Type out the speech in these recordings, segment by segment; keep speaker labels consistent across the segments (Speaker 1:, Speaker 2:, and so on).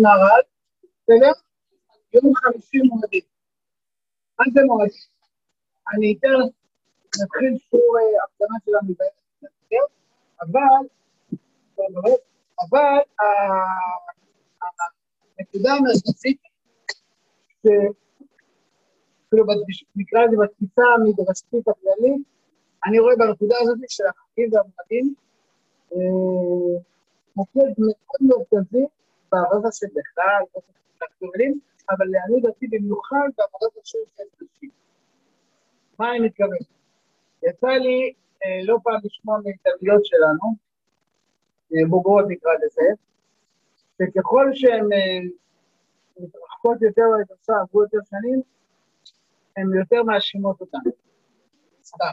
Speaker 1: מהר"ל, בסדר? יום חמישי מועדים. מה זה מועדים? אני אתן, נתחיל שיעור אה, הקדמה שלנו בעצם, אבל, אבל הנקודה המרכזית, אפילו נקרא לזה בתפיסה המדרשתית הכללית, אני רואה בנקודה הזאת של החגים והמועדים, אה, מוקד מאוד מרכזי בעבודה של בכלל, הגדולים, אבל לעניות דעתי במיוחד בעבודת השם של נשים. מה אני מתכוון? יצא לי אה, לא פעם לשמוע מהתלמידות שלנו, אה, בוגרות נקרא לזה, שככל שהן אה, מתרחקות יותר לדרשה, עברו יותר שנים, הן יותר מאשימות אותן. סתם,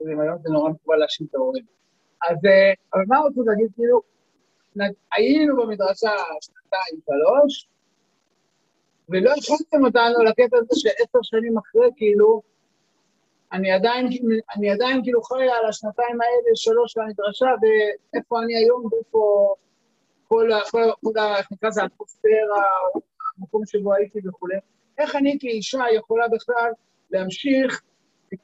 Speaker 1: היום זה נורא מקובל להאשים את ההורים. אז אבל מה רוצים להגיד, כאילו, היינו במדרשה שנתיים, שלוש, ולא הכנתם אותנו לקטע הזה שעשר שנים אחרי, כאילו, אני עדיין, אני עדיין כאילו חי על השנתיים האלה, שלוש במדרשה, ואיפה אני היום, ואיפה כל, כל, כל איך נקרא לזה, האטמוספירה, המקום שבו הייתי וכולי. איך אני כאישה יכולה בכלל להמשיך,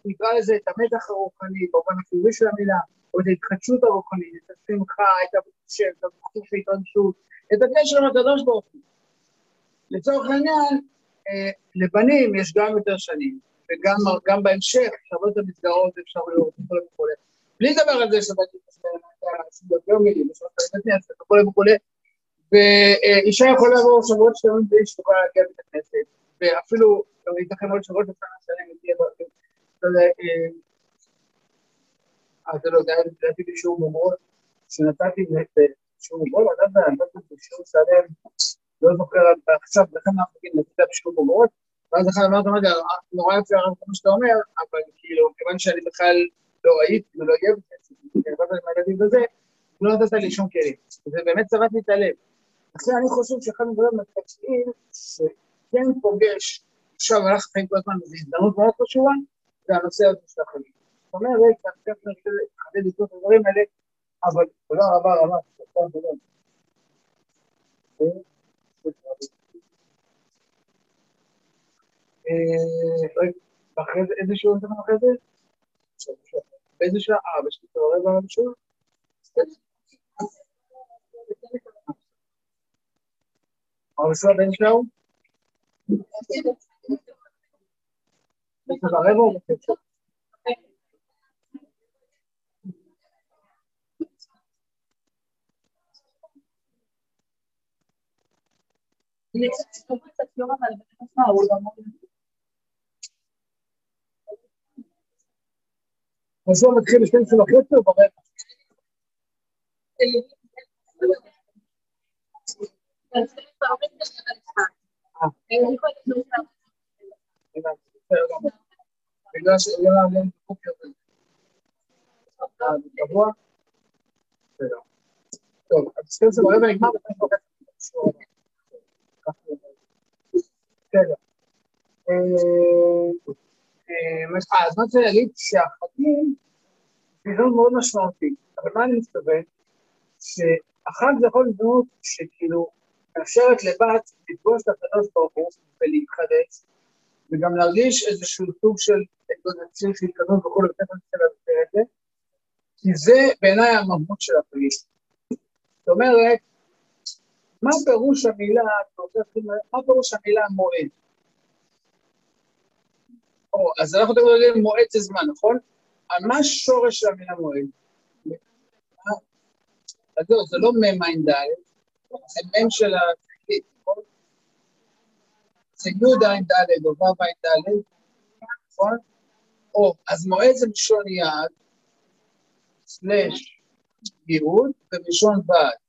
Speaker 1: נקרא לזה, את המתח הרוחני, במובן החיובי של המילה, או את ההתחדשות הרוחנית, את השמחה, את הבקשה, את הבקשה ההתרגשות, את הקשר עם הקדוש ברוך הוא. לצורך העניין, אה, לבנים יש גם יותר שנים, וגם בהמשך, יש הרבה יותר מסגרות ואפשרויות וכולי וכולי. בלי לדבר על זה שאתה תדבר מילים, וכולי וכולי, ואישה יכולה לעבור שבועות שלמים בלי שתוכל להגיע לבית הכנסת, ואפילו, ייתכן עוד שבועות לפני שלם, אז זה לא, היה לדעתי בשיעור מומרות, שנתתי בשיעור מומרות, נתתי בשיעור שלם, לא זוכר עכשיו, לכן אנחנו נגיד נתתי בשיעור מומרות, ואז אחד אמרת, אמרתי, נורא יפה הרב כמו שאתה אומר, אבל כאילו, כיוון שאני בכלל לא הייתי ולא אהיה בקצב, כי עבדתי עם הילדים לא נתת לי שום כלים. זה באמת צבט לי את הלב. לכן אני חושב שאחד הדברים המרכזיים, שכן פוגש עכשיו במהלך החיים כל הזמן, וזו הזדמנות מאוד חשובה, זה הנושא הזה של החיים. זאת אומרת, אני רוצה לחדד איתו את הדברים האלה, אבל תודה רבה רבה, תודה רבה. אחרי זה, איזה שיעור אתם אחרי זה? באיזה שעה? אה, בשביל רבע בשיעור? הרב בן שעה? בשביל רבע או בקצב? אז הוא מתחיל ב-12 וחצי או ברבע? בגלל שלא נעלם בבוקר גבוה? טוב, אז 12 ורבע נגמר ב-12 וחצי. בסדר. אז מה שאני להגיד שהחגים זה הזדמנות מאוד משמעותית, אבל מה אני מתכוון? שהחג זה יכול להיות שכאילו מאפשרת לבת לפגוש את הקדוש ברוך הוא ולהתחדש, וגם להרגיש איזשהו סוג של ציר של התקדמות נצא להסביר את זה, כי זה בעיניי המהות של החגים. זאת אומרת, מה פירוש המילה, מה פירוש המילה מועד? או, אז אנחנו תמיד יודעים מועד זה זמן, נכון? מה שורש המילה מועד? אז זהו, זה לא מ' ע"ד, זה מ' של התקליט, נכון? זה י' ע"ד או ו' ע"ד, נכון? או, אז מועד זה מלשון יד, סלש ייעוד, ומלשון ועד.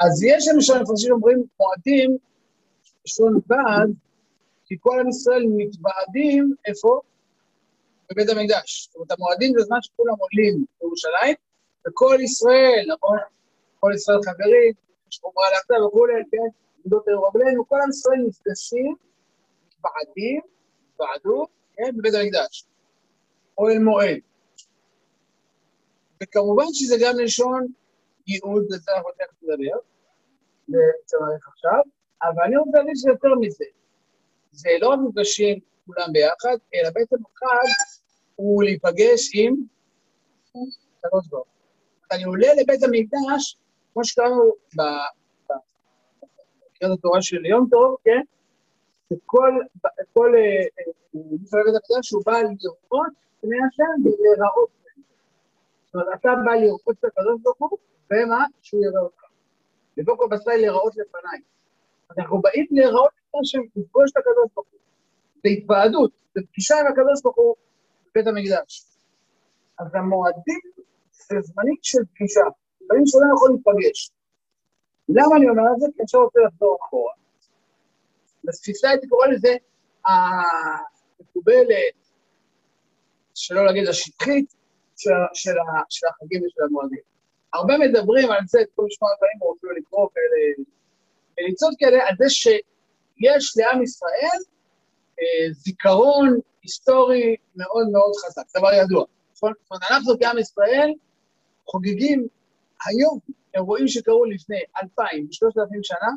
Speaker 1: אז יש למשל מפרשים שאומרים מועדים, לשון ועד, כי כל עם ישראל מתוועדים, איפה? בבית המקדש. זאת אומרת, המועדים זה זמן שכולם עולים בירושלים, וכל ישראל, נכון? כל ישראל חברים, יש חומרה לאחתה וכולי, כן? עמדות רגלינו, כל עם ישראל נפגשים, מתוועדים, התוועדו, כן? בבית המקדש. אוהל מועד. וכמובן שזה גם לשון ייעוד, לזה אנחנו תכף נדבר, וצריך עכשיו, אבל אני רוצה להגיד שזה יותר מזה. זה לא רק מפגשים כולם ביחד, אלא בעצם אחד הוא להיפגש עם הקדוש ברוך אני עולה לבית המקדש, כמו שקראנו בקריאת התורה של יום טוב, כן? שכל מי שעולה בית המקדש הוא בא לראות פני השם ולהיראות זאת אומרת, אתה בא לראות את הקדוש ברוך הוא, ומה? שהוא יראה אותך. לבוא כל בשר להיראות לפניי. אנחנו באים להיראות השם, לפגוש את הקדוש ברוך הוא. בהתוועדות, בפגישה עם הקדוש ברוך הוא בבית המקדש. אז המועדים זה זמנים של פגישה, דברים שלא יכול להיפגש. למה אני אומר את זה? כי עכשיו רוצה לחזור אחורה. בתפיסה הייתי קורא לזה המקובלת, שלא להגיד השטחית, של, של, של החגים ושל המועדים. הרבה מדברים על זה, כל משמע דברים, או אפילו לקרוא כאלה מליצות כאלה, על זה שיש לעם ישראל אה, זיכרון היסטורי מאוד מאוד חזק, דבר ידוע. נכון? זאת אומרת, אנחנו כעם ישראל חוגגים היום אירועים שקרו לפני אלפיים ושלושת אלפים שנה,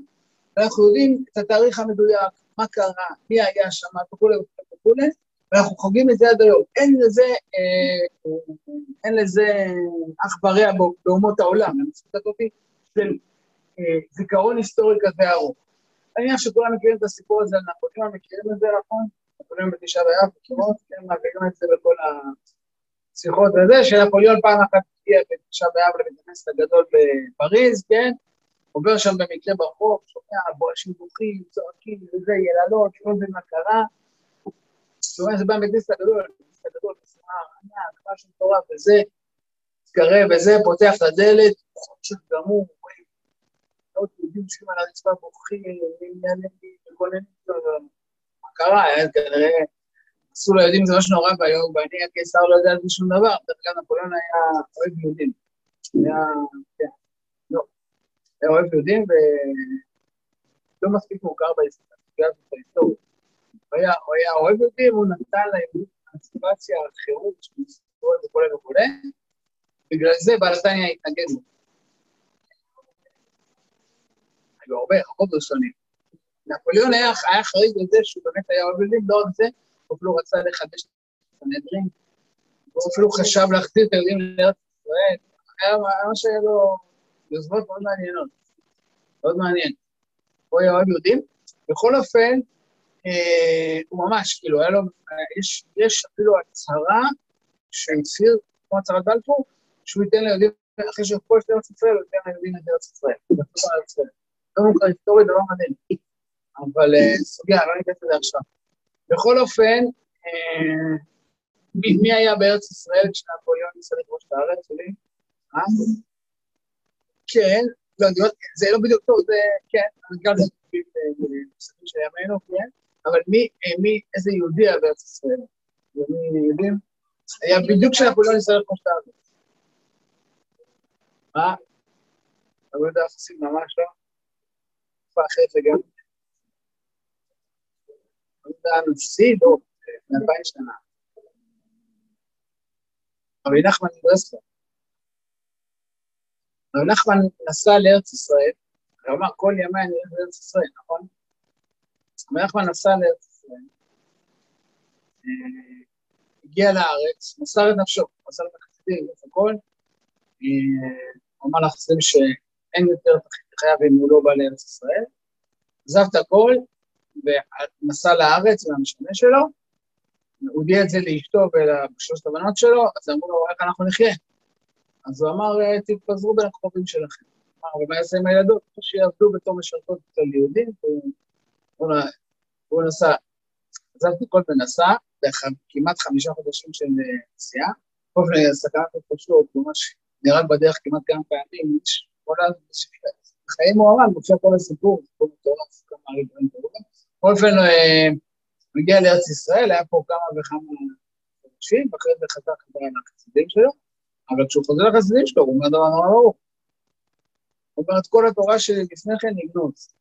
Speaker 1: ואנחנו יודעים את התאריך המדויק, מה קרה, מי היה שם וכולי וכולי, ואנחנו חוגגים את זה עד היום. אין לזה, אה, אין לזה אח ורע באומות העולם, המציאות הזאת של אה, זיכרון היסטורי כזה ארוך. אני מניח שכולם מכירים את הסיפור הזה, אנחנו כולם מכירים את זה, נכון? אנחנו בתשעה באב, מכירות, כן, מעבירים את זה בכל השיחות וזה, שנפוליאון פעם אחת הגיע בתשעה באב לבית הכנסת הגדול בפריז, כן? עובר שם במקרה ברחוב, שומע בואשים בוכים, צועקים וזה, יללות, לא מבין מה קרה. שומע זה בא מבית הגדול, מבית הגדול, בסער, ענק, משהו מטורף, וזה, מתקרב וזה, פותח את הדלת, חושב גמור, רואים, עוד יהודים יושבים על הרצפה בוכים, עניינים, מגוננים, מה קרה, כנראה, עשו ליהודים זה משהו נורא ואיום, ואני הקיסר לא יודע על זה שום דבר, דרך אגב נפוליאון היה אוהב יהודים. היה, כן, לא, היה אוהב יהודים ולא מספיק מוכר בהיסטוריה. הוא היה, הוא היה אוהב אותי, והוא נתן להם אנסיפציה, חירות, שמסתובבת וכולי וכולי, בגלל זה בעלתניה התנגד לו. היו הרבה, הרבה ראשונים. נפוליאון היה, היה חריג לזה שהוא באמת היה אוהב ילדים, לא רק זה, הוא אפילו רצה לחדש את הנדרים, הוא אפילו חשב להחזיר את הילדים לארץ ישראל, היה מה שהיה לו יוזמות מאוד מעניינות, מאוד מעניין. הוא היה אוהב יהודים. בכל אופן, הוא ממש, כאילו, היה לו, יש, יש אפילו הצהרה שהצהיר, כמו הצהרת בלפור, שהוא ייתן ליהודים, אחרי שיכול את ארץ ישראל, הוא ייתן ליהודים את ארץ ישראל. לא מוכר היסטורי, דבר מדהים. אבל אה, סוגיה, לא ניתן את זה עכשיו. בכל אופן, אה, מי היה בארץ ישראל כשנפוליאון ניסה לכבוש את הארץ שלי? כן, לא, זה לא בדיוק טוב, זה, כן, אבל גם זה בסופים של ימינו, כן. אבל מי, אה, מי, איזה יהודי היה בארץ ישראל? ומי יודעים? היה בדיוק כשאנחנו לא נסתכל כמו שאתה אומר. מה? אתה לא יודע איך עושים ממש לא? תקופה אחרת לגמרי. לא יודע, נשיא, לא, מאלפיים שנה. רבי נחמן מברסלב. רבי נחמן נסע לארץ ישראל, הוא אמר, כל ימי אני הולך לארץ ישראל, נכון? נחמן נסע לארץ ישראל, אה, הגיע לארץ, מסר את נפשו, מסר את החסידים, את הכל, אה, הוא אמר לחסידים שאין יותר חייו אם הוא לא בא לארץ ישראל, עזב את הכל ונסע לארץ מהמשנה שלו, הוא הודיע את זה לאשתו ולשלושת הבנות שלו, אז אמרו לו, איך אנחנו נחיה? אז הוא אמר, אה, תתפזרו בין הקרובים שלכם. אמר, ומה יעשה עם הילדות? שיעבדו בתור משרתות אצל יהודים, הוא נסע, עזבתי כל ונסע, כמעט חמישה חודשים של אה, נסיעה, כל מיני סכנת התפשטות, ממש נהרג בדרך כמעט כמה פעמים, חיי מוהר"ן, מופיע כל הסיפור, סיפור מטורף, כמה דברים טובים. בכל אופן, אה, הוא הגיע לארץ ישראל, היה פה כמה וכמה חודשים, ואחרי זה חזר חזרה לחסידים שלו, אבל כשהוא חוזר לחסידים שלו, הוא אומר דבר נורא ברור. הוא אומר, את כל התורה שלי לפני כן נגנוז.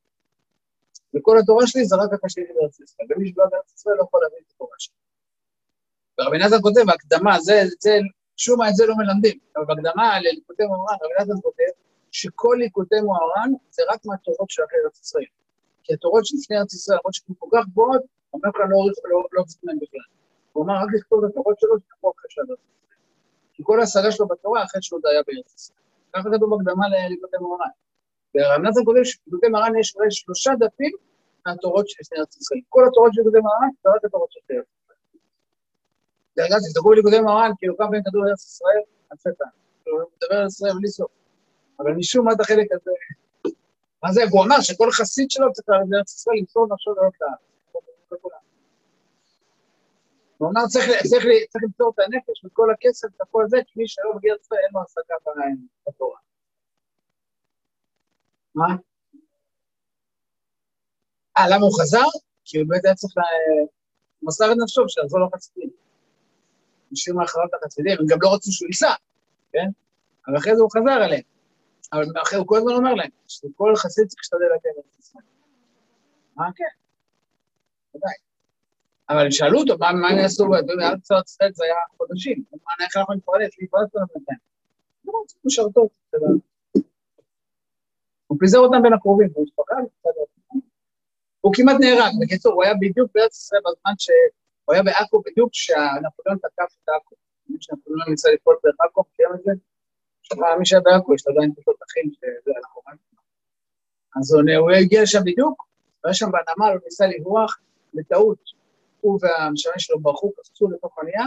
Speaker 1: וכל התורה שלי זה רק הקשרים בארץ ישראל, ומי שבא בארץ ישראל לא יכול להבין את התורה שלי. ורבי נתן כותב, בהקדמה, זה, זה, שום מה את זה לא מלמדים, אבל בהקדמה לליקוטי מוהר"ן, רבי נתן כותב, שכל ליקוטי מוהר"ן זה רק מהתורות של אחרי ארץ ישראל. כי התורות שלפני ארץ ישראל, למרות שהן כל כך גבוהות, אומר לך לא מחזיק לא, לא בכלל. הוא אמר רק לכתוב את התורות שלו, שתבוא אחרי של ארץ ישראל. כי כל ההשגה שלו בתורה אחרי שהוא היה בארץ ישראל. ככה כתוב בהקדמה לליקוטי מוהר"ן. והרב נתן כותב שבליקוטי מוהר"ן יש אולי שלושה דפים מהתורות של ארץ ישראל. כל התורות של ליקוטי מוהר"ן זה רק התורות של ארץ ישראל. דרך אגב, תבדקו בליקוטי מוהר"ן, כאילו כמה פעמים כתוב ארץ ישראל, אלפי פעמים. הוא מדבר על ישראל בלי סוף. אבל משום מה את החלק הזה... מה זה? והוא אמר שכל חסיד שלו צריך ללכת לארץ ישראל למסור נפשו לעלות לארץ. הוא אמר צריך, למסור את הנפש וכל הכסף וכל זה, כי מי שלא מגיע לישראל אין לו השגה בתורה. מה? אה, למה הוא חזר? כי הוא באמת היה צריך, הוא מסר את נפשו שיחזור לחסידים. משום מה אחריו לחסידים, הם גם לא רצו שהוא ייסע, כן? אבל אחרי זה הוא חזר אליהם. אבל אחרי הוא כל הזמן אומר להם, שכל חסיד צריך להשתדל להגיע לארץ ישראל. מה כן? ודאי. אבל שאלו אותו, מה הם יעשו, ארץ ישראל זה היה חודשים, איך אנחנו נפרדס, להתפרדס לנו בינתיים. לא משרתות, הוא פיזר אותם בין הקרובים, הוא משפחה, הוא כמעט נהרג, בקיצור, הוא היה בדיוק בארץ ישראל בזמן שהוא היה בעכו בדיוק כשנפוליאון תקף את עכו. כשנפוליאון ניסה לפעול דרך עכו, מכירים את זה? מי שהיה בעכו, יש לו עדיין תותחים שזה אנחנו רואים. אז הוא הגיע לשם בדיוק, והיה שם בנמל, הוא ניסה לברוח, בטעות, הוא והמשנה שלו ברחו, קפצו לתוך אונייה,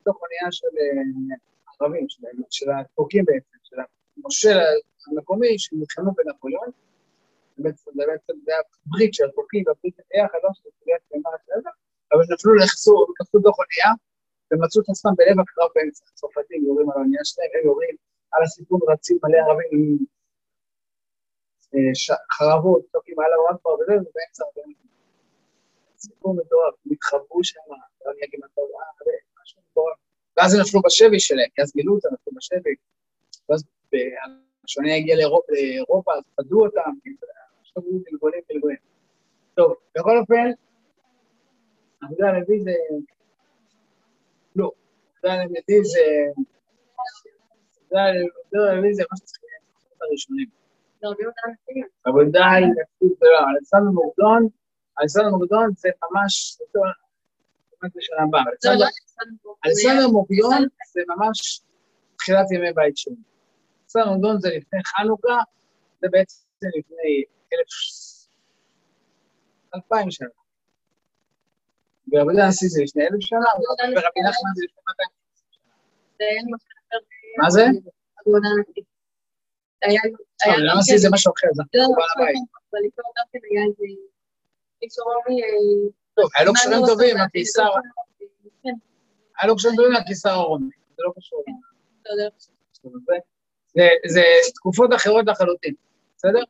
Speaker 1: לתוך אונייה של אה, ערבים, של הטורקים בעצם, של המושל המקומי, שנלחמו בנפוליאון. בעצם זה היה ברית של הטורקים והבריטים ביחד, לא שזה קריאת קיימה של אבל נפלו, לחסו, קפצו בתוך אונייה, ומצאו את עצמם בלב הקרב באמצע. הצרפתים יורים על האונייה שלהם, הם יורים על הסיפון רצים מלא ערבים עם אה, חרבות, צועקים על הוואטפר וזה, ובאמצע הרבה סיפור מטורף, הם התחברו שם, לא אני אגיד מה טוב, משהו מטורף. ואז הם נפלו בשבי שלהם, כי אז גילו אותם, נפלו בשבי. ואז כשאני הגיע לאירופה, אז פדו אותם, עכשיו היו גלגולים גלגולים. טוב, בכל אופן, עבודה הלוי זה... לא, עבודה הלוי זה... עבודה הלוי זה מה שצריך להיות הראשונים. עבודה היא נפסית גדולה. אלכסנדר מוקדון, אלכסנדר מוקדון זה ממש... בשנה הבאה. אלכסנדר מוקדון זה ממש תחילת ימי בית שני. אלכסנדר מוקדון זה לפני חנוכה, זה בעצם לפני אלף... אלפיים שנה. ורבי הנשיא זה לפני אלף שנה, ורבי נחמן זה לפני 200 שנה. מה זה? למה זה זה משהו אחר, זה בעל הבית. טוב, היה לו קשרים טובים הקיסר, היה לו קשרים טובים הקיסר הרומי, זה לא קשור. זה תקופות אחרות לחלוטין, בסדר?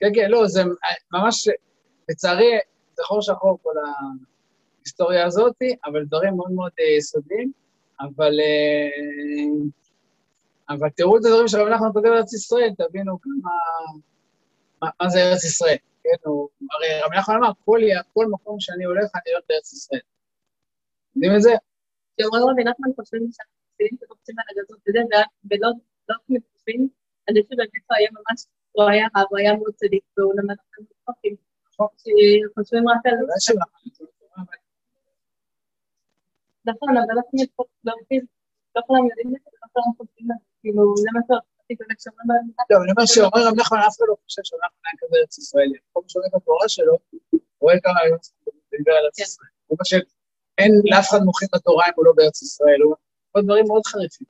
Speaker 1: כן, כן, לא, זה ממש, לצערי, זה חור שחור כל ההיסטוריה הזאת, אבל דברים מאוד מאוד יסודיים, אבל... אבל תראו את הדברים שרב נחמן כותב ארץ ישראל, תבינו כמה... מה, מה זה ארץ ישראל, כן? הוא, הרי רב נחמן אמר, כל, כל מקום שאני הולך, אני הולך לארץ ישראל. יודעים את זה?
Speaker 2: כשאומרים רבי נחמן חושבים שהחסידים שקופצים על הגזות, ולא לא מתקופים, אז יש שבאמת הוא היה ממש, הוא היה רב, הוא היה מאוד צדיק, והוא למד לכם מתקופים. שחושבים רק על זה. נכון, אבל אנחנו לא כולם יודעים את זה, לא כולם חושבים על זה. כאילו, זה מה שעשיתי באמת שאומרים.
Speaker 1: לא, אני אומר שאומר רב נחמן, אף אחד לא חושב שרב נחמן היה כזה ארץ ישראלי. כל מי שאומר בתורה שלו, רואה כמה היום דיבר על ארץ
Speaker 2: כן.
Speaker 1: ישראל. הוא חושב, אין לאף אחד מוחים בתורה אם הוא לא בארץ ישראל, הוא דברים מאוד חריפים.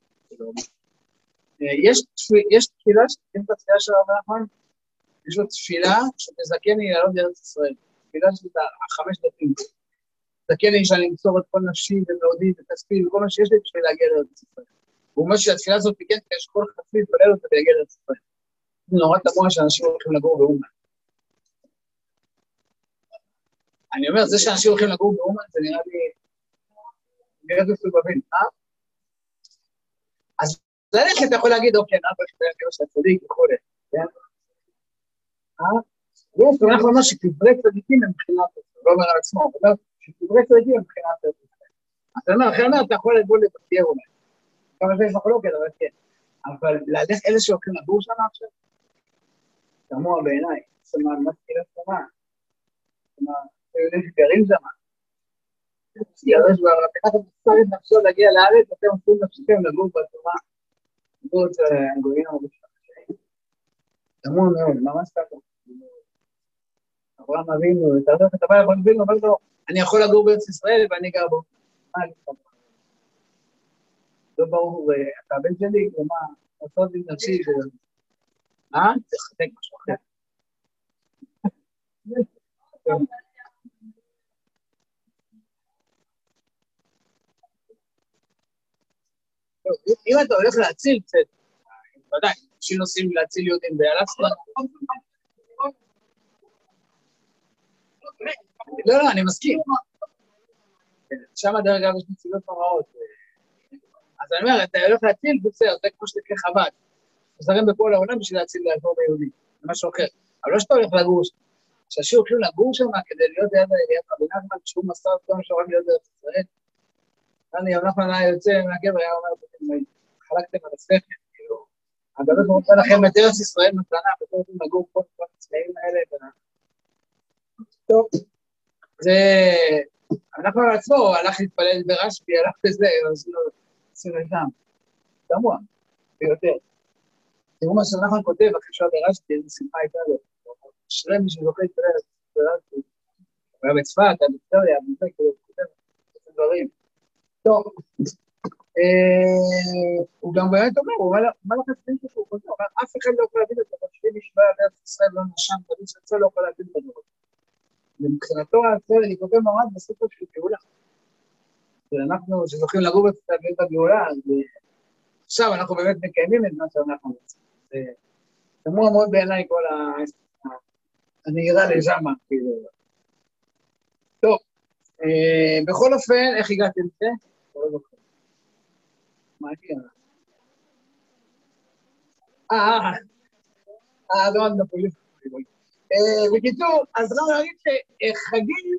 Speaker 1: אה, יש תפילה, את התפילה של רב נחמן, יש לו תפילה שתזכני לעלות לארץ ישראל. תפילה של החמש דפים. תזכני שאני אמסור את כל נפשי ומאודי וכספי וכל מה שיש לי בשביל להגיע לארץ ישראל. הוא אומר שהתפילה הזאת כן, יש כל חצי להתפלל אותה ויגיע לארץ ישראל. זה נורא תמוה שאנשים הולכים לגור באומן. אני אומר, זה שאנשים הולכים לגור באומן זה נראה לי... נראה לי מסובבים, אה? אז ללכת אתה יכול להגיד, אוקיי, אבא שלי היה של הצדיק וכולי, כן? אה? הוא לומר שקברי צדיקים הם מבחינת, הוא לא אומר על עצמו, הוא אומר שקברי צדיקים הם מבחינת אז אני אומר, אחרי אומר, אתה יכול לגור לבקר אולי. כמה שיש מחלוקת, אבל כן. אבל ללכת אלה שהולכים לגור שם עכשיו, תמוה בעיניי, זאת אומרת, מה תקיעת שמה? זאת אומרת, יהודים שגרים שם. ירש והפתח מסר את נפשו להגיע לארץ, אתם עושים נפשכם לגור בתורה, אצל הגויים המרושעים. תמוה מאוד, ממש ככה. אברהם אבינו, תעזוב את הבעיה, אברהם אבינו, אבל לא, אני יכול לגור בארץ ישראל ואני גר בו. מה? לא ברור, אתה הבן שלי, ומה, לעשות לי נפשי, אה? צריך לחתק משהו אחר. אם אתה הולך להציל, בסדר. ודאי, אנשים נוסעים להציל יהודים באלסקה. לא, לא, אני מסכים. שם דרך אגב יש נציגות נוראות. אז אני אומר, אתה הולך להציל, בסדר, זה כמו שתקרא חב"ד. חוזרים בכל העולם בשביל להציל לעזור ביהודי, זה משהו אחר. אבל לא שאתה הולך לגור שם. שאנשים הולכים לגור שם כדי להיות ליד רבי נחמן, שהוא מסר את כל מה שהולך להיות בארץ ישראל. אני, רבי נחמן היה יוצא מהגבר, היה אומר, חלקתם על השכל, כאילו, הקדוש ברוך הוא לכם את ארץ ישראל מתנה, ואתם רוצים לגור פה כל הצבעים האלה. טוב, זה... אנחנו על עצמו, הוא הלך להתפלל ברשב"י, הלך בזה, אז לא, עשינו שם. תמוה, ביותר. תראו מה שנחמן כותב אחרי שהוא ברשב"י, איזה שמחה הייתה לו. אשרי מי שזוכה להתפלל ברשב"י. הוא היה בצפת, היה בטבריה, וזה, כאילו, הוא כותב דברים. טוב, הוא גם באמת אומר, הוא אומר את זה שהוא חוזר, הוא אומר, אף אחד לא יכול להבין את זה, אבל שלי משוואה בארץ ישראל לא נשם, דוד שיצא לא יכול להבין הדבר. ומבחינתו הסרט, אני כותב ממש בסופו של גאולה. ואנחנו, שזוכים לגור את הגאולה, אז עכשיו אנחנו באמת מקיימים את מה שאנחנו רוצים. זה תמוה מאוד בעיניי כל הנהירה לשם, כאילו. טוב, בכל אופן, איך הגעתם לזה? מעניין. אה, אה, אה, לא עד נפוליאון. בקיצור, אז לא להגיד שחגים,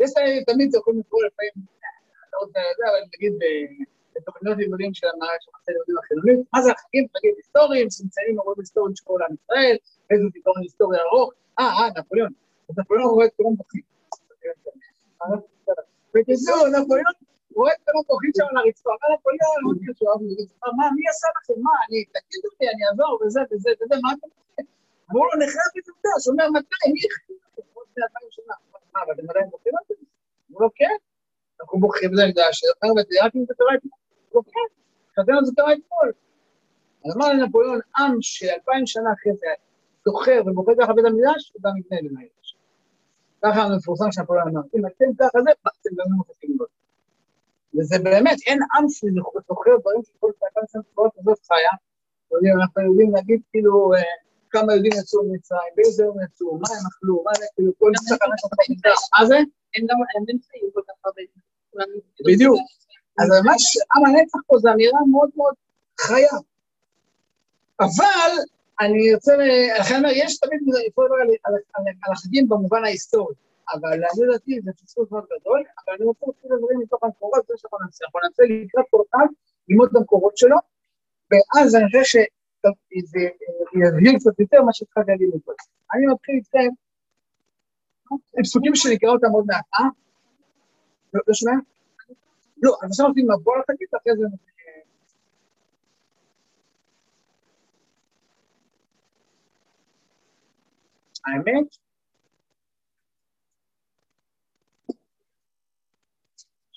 Speaker 1: יש להם תמיד יכולים לקרוא לפעמים, לא רוצה לדעת, אבל נגיד בתוכניות לימודים של המערכת הלימודים החילונית, מה זה החגים? חגים היסטוריים, שנמצאים אירועים היסטוריים של כל עם ישראל, איזה זיכרון היסטורי ארוך, אה, אה, נפוליאון. אז נפוליאון רואה את כולם בוכים. בקיצור, נפוליאון רואה את כולם בוכים שם על הרצפה, אמר נפוליאון, מה, מי עשה לכם? מה, אני, תגידו לי, אני אעזור, וזה, וזה, וזה, מה עושים? אמרו לו, נחרב את המקדש, הוא אומר, מתי? מי החליט לכם? עוד לפני אלפיים שנה. מה, אבל אתם עדיין בוכים על זה? אמרו לו, כן. אנחנו בוכים בזה מקדש, רק אם זה קרה אתמול. אמרו לו, כן, חזרנו זה קרה אתמול. אז אמר לנפוליאון, עם שאלפיים שנה אחרי זה זוכר ובוכה ככה בית המקדש, הוא גם יתנהל עם המקדש. ככה המפורסם שנפוליאון אמר, אם אתם ככה זה, אתם גם לא מוכנים לו. וזה באמת, אין עם שזוכר דברים שכל אלפיים שנה כזאת חיה. אנחנו יודעים להגיד כאילו, כמה יהודים יצאו ממצרים, באיזה יום יצאו, מה הם אכלו, מה זה, כאילו, כל סכנה שאתה נמצא. מה זה?
Speaker 2: הם גם, הם נמצאים כל כך הרבה.
Speaker 1: בדיוק. אז ממש, עם הנצח פה זו אמירה מאוד מאוד חיה. אבל, אני רוצה, לכן אומר, יש תמיד, לדבר על החגים במובן ההיסטורי, אבל לעניות דעתי זה פספוס מאוד גדול, אבל אני רוצה להתחיל לדברים מתוך המקורות, זה שאנחנו נעשה. אנחנו נעשה לקראת אחד, ללמוד את המקורות שלו, ואז אני חושב ש... זה יבהיר קצת יותר מה שהתחלתי להגיד מקודם. אני מתחיל איתכם פסוקים שנקרא אותם עוד מעט, אה? לא שומע? לא, אז עכשיו נותנים מבוא לתגיד, ואחרי זה... האמת,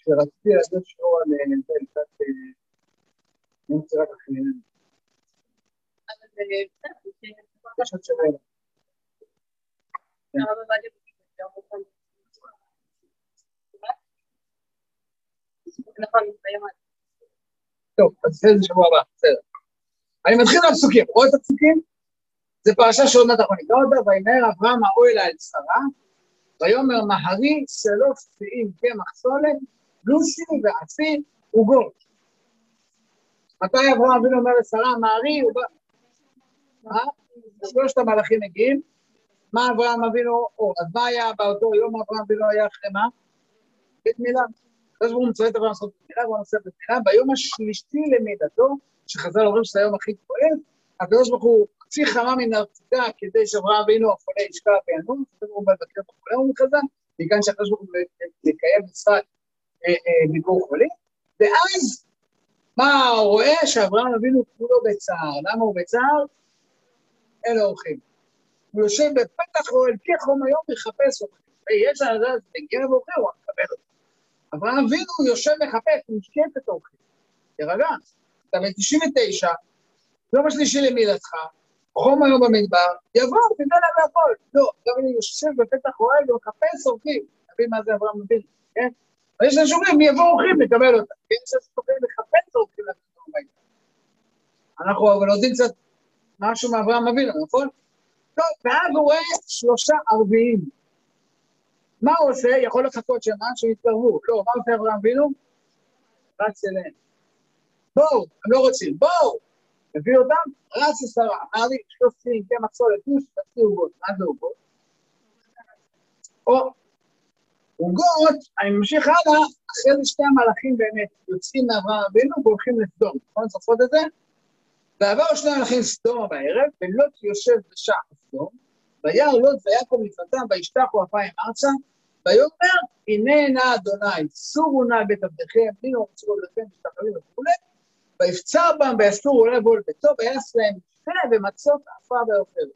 Speaker 1: שרציתי לעשות שיעור על זה קצת. יש עוד שווה. טוב, אז זה שבוע הבא, בסדר. אני מתחיל מהפסוקים, רואה את הפסוקים? זה פרשה שעוד מעט אנחנו נקרא אותה, וימהר אברהם האוהל אל שרה, ויאמר מהרי שלוש צביעים קמח סולת, לושי ועשי עוגות. מתי אברהם אבינו אומר לשרה, מהרי, הוא בא... מה? שלושת המלאכים מגיעים, מה אברהם אבינו, או, אז מה היה באותו יום אברהם אבינו היה אחרי מה? ברית מילה. הקדוש ברוך הוא מצווה את אברהם לעשות במילה, והוא עושה במילה, ביום השלישי למידתו, שחז"ל אומרים שזה היום הכי כואב, הקדוש ברוך הוא הוציא חמה מן הרצועה כדי שאברהם אבינו החולה ישקע ברוך הוא בא לבקר בחולה ומחזן, מכאן שהקדוש ברוך הוא יקיים מצוות אה, אה, ביקור חולים, ואז מה הוא רואה? שאברהם אבינו כולו בצער. למה הוא בצער? אין אורחים. הוא יושב בפתח אוהל כחום היום מחפש אורחים. ויש זה, מגיע ואורחים, הוא מקבל אותו. אברהם אבינו יושב מחפש, משקף את אורחים. תירגע, אתה בן 99, יום השלישי למידתך, חום היום במדבר, יבוא, תדע להם להכל. לא, גם אני יושב בפתח אוהל ומחפש אורחים. תבין מה זה אברהם אבינו, כן? ויש אנשים שאומרים, מי יבוא אורחים לקבל אותם. יש אנשים שאומרים לחפש אורחים לקבל אותם. אנחנו אבל יודעים קצת משהו מאברהם אבינו, נכון? טוב, ואז הוא רואה שלושה ערביים. מה הוא עושה? יכול לחכות שמה? שיתקרבו. לא, מה עושה אברהם אבינו? רץ אליהם. בואו, הם לא רוצים, בואו! הביא אותם, רץ לשרה. אמר לי, שלושים, קמח סולת, פוש, תעשי עוגות. מה זה עוגות? או עוגות, אני ממשיך הלאה, אחרי זה שתי המלאכים באמת יוצאים מאברהם אבינו והולכים לסדום, נכון? זוכרות את זה? ועבר שני המלאכים סדום בערב, ולוט יושב בשער סדום, וירא לוט ויעקב לפניו, וישתחו אפיים ארצה, ויאמר, הנה נא אדוני, סורו נא בית עבדיכם, הנה רצו עבדיכם, משתחווים וכולי, ויפצר בם ויסורו אולי בו לביתו, ויעש להם פה ומצות עפה ואוכל.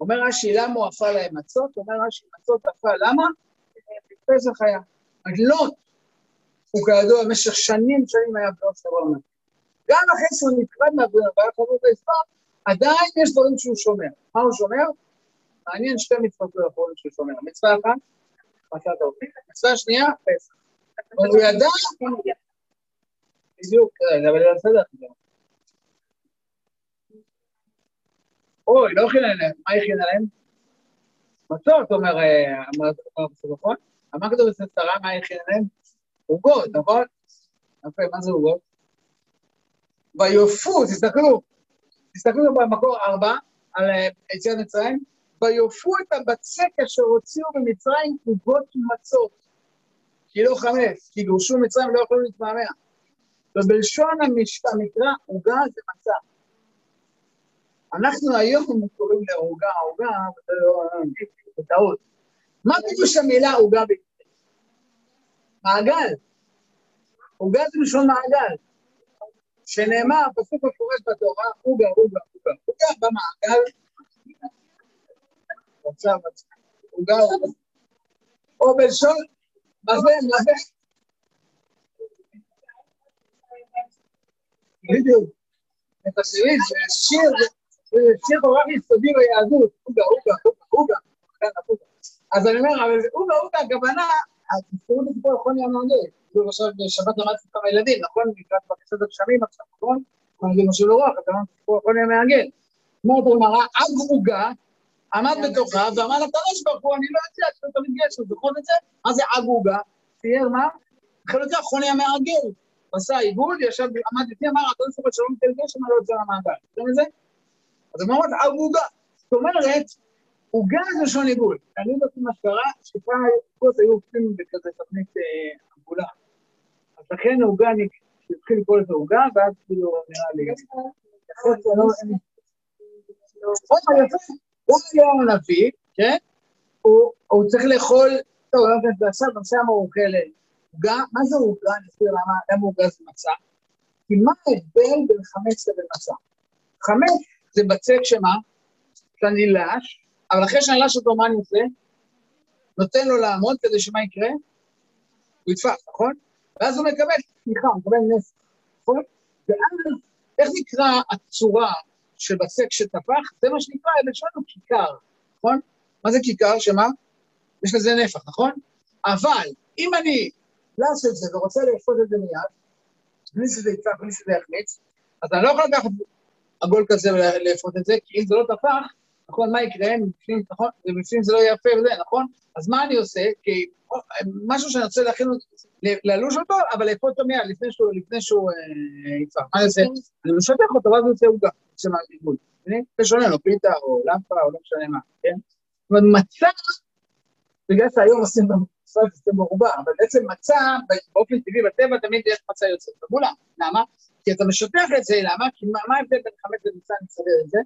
Speaker 1: אומר רש"י, למה הוא עפה להם מצות? אומר רש"י, מצות עפה, למה? פסח היה. אז הוא כידוע במשך שנים שנים היה בעוד סבבה. גם אחרי שהוא נפרד מהבריאה והיה חבר בהיסטוריה, עדיין יש דברים שהוא שומר. מה הוא שומר? מעניין שתי מצוות לא יכולים שהוא שומר. מצווה אחת, מצוות העובדים. מצווה שנייה, פסח. אבל הוא ידע... בדיוק, אבל זה בסדר. אוי, לא הכינה להם. מה הכינה להם? מצות, אומר, נכון? כתוב אצל שרה, מה הכינה להם? עוגות, נכון? יפה, מה זה עוגות? ויופו, תסתכלו, תסתכלו במקור ארבע, על יציאת מצרים, ויופו את הבצק אשר הוציאו במצרים עוגות מצות. כי לא חמץ, כי גורשו מצרים ולא יכולו להתמהמה. ובלשון המקרא, עוגה זה מצה. אנחנו היום קוראים לעוגה, עוגה, לא, זה טעות. מה פירוש המילה עוגה? מעגל. עוגה זה לשון מעגל. שנאמר, פסוק מפורש בתורה, עוגה, עוגה, עוגה. עוגה במעגל. עכשיו, עוגה, עוגה. או בלשון, מה זה, מה זה? בדיוק. את השירים, זה שיר, זה שיר כל כך יסודי ביהדות, עוגה, עוגה, עוגה, עוגה. אז אני אומר, אבל עוגה, עוגה, הכוונה, תזכרו את הסיפור על חוני המעגל. כאילו עכשיו בשבת למדתי כמה ילדים, נכון? לקראת בקשת הגשמים עכשיו, נכון? אני משהו לא רוח, אתה אומר, סיפור על חוני המעגל. אומרת הגמרא, אג עוגה, עמד בתוכה, ואמר לקדוש ברוך הוא, אני לא יודע, אתה תמיד גשם, זוכר את זה? מה זה אג עוגה? צייר מה? חלקה חוני המעגל. עשה עיגול, ישב, עמד לפני, אמר, הקדוש ברוך הוא שלא נותן גשם, אני לא יוצא למעגל. אתם מבין את זה? אז אומר, אג עוגה. זאת אומרת, עוגה זה לשון עיגול. אני יודעת מה שקרה, שפעם היו עושים בכזה תוכנית עגולה. אז לכן עוגה, אני התחיל לקרוא לזה עוגה, ואז כאילו נראה לי... עוד יפה, גם היום הנביא, כן? הוא צריך לאכול, טוב, לא יודעת, עכשיו נושא המאוכלת. עוגה, מה זה עוגה? אני אסביר למה עוגה זה מצה. כי מה ההבדל בין חמץ לבין מצה? חמץ זה בצק שמה? שאני לש, אבל אחרי שאני לש אותו, מה אני עושה? נותן לו לעמוד כדי שמה יקרה? הוא יתפס, נכון? ואז הוא מקבל תמיכה, הוא מקבל נס, נכון? ואז, איך נקרא הצורה של בצק שטפח? זה מה שנקרא, בלשוננו כיכר, נכון? מה זה כיכר? שמה? יש לזה נפח, נכון? אבל אם אני לש את זה ורוצה לאפות את זה מיד, בלי שזה יצא, בלי שזה יחמיץ, אז אני לא יכול לקחת עגול כזה ולאפות את זה, כי אם זה לא טפח, נכון, מה יקרה? מבפנים, נכון? ובפנים זה לא יפה וזה, נכון? אז מה אני עושה? כי משהו שאני רוצה להכין, ללוש אותו, אבל לאפות אותו מיד, לפני שהוא, לפני יצא. מה אני עושה? אני משטח אותו, ואז הוא יוצא עוגה, עיגול. זה שונה לו, פיתה או למפה או לא משנה מה, כן? זאת אומרת, מצה, בגלל שהיום עושים ישראל זה מרובה, אבל בעצם מצה, באופן טבעי בטבע תמיד יש מצה יוצאת. מולה, למה? כי אתה משטח את זה, למה? כי מה, ההבדל בין חמץ למצה, אני אסדר את זה?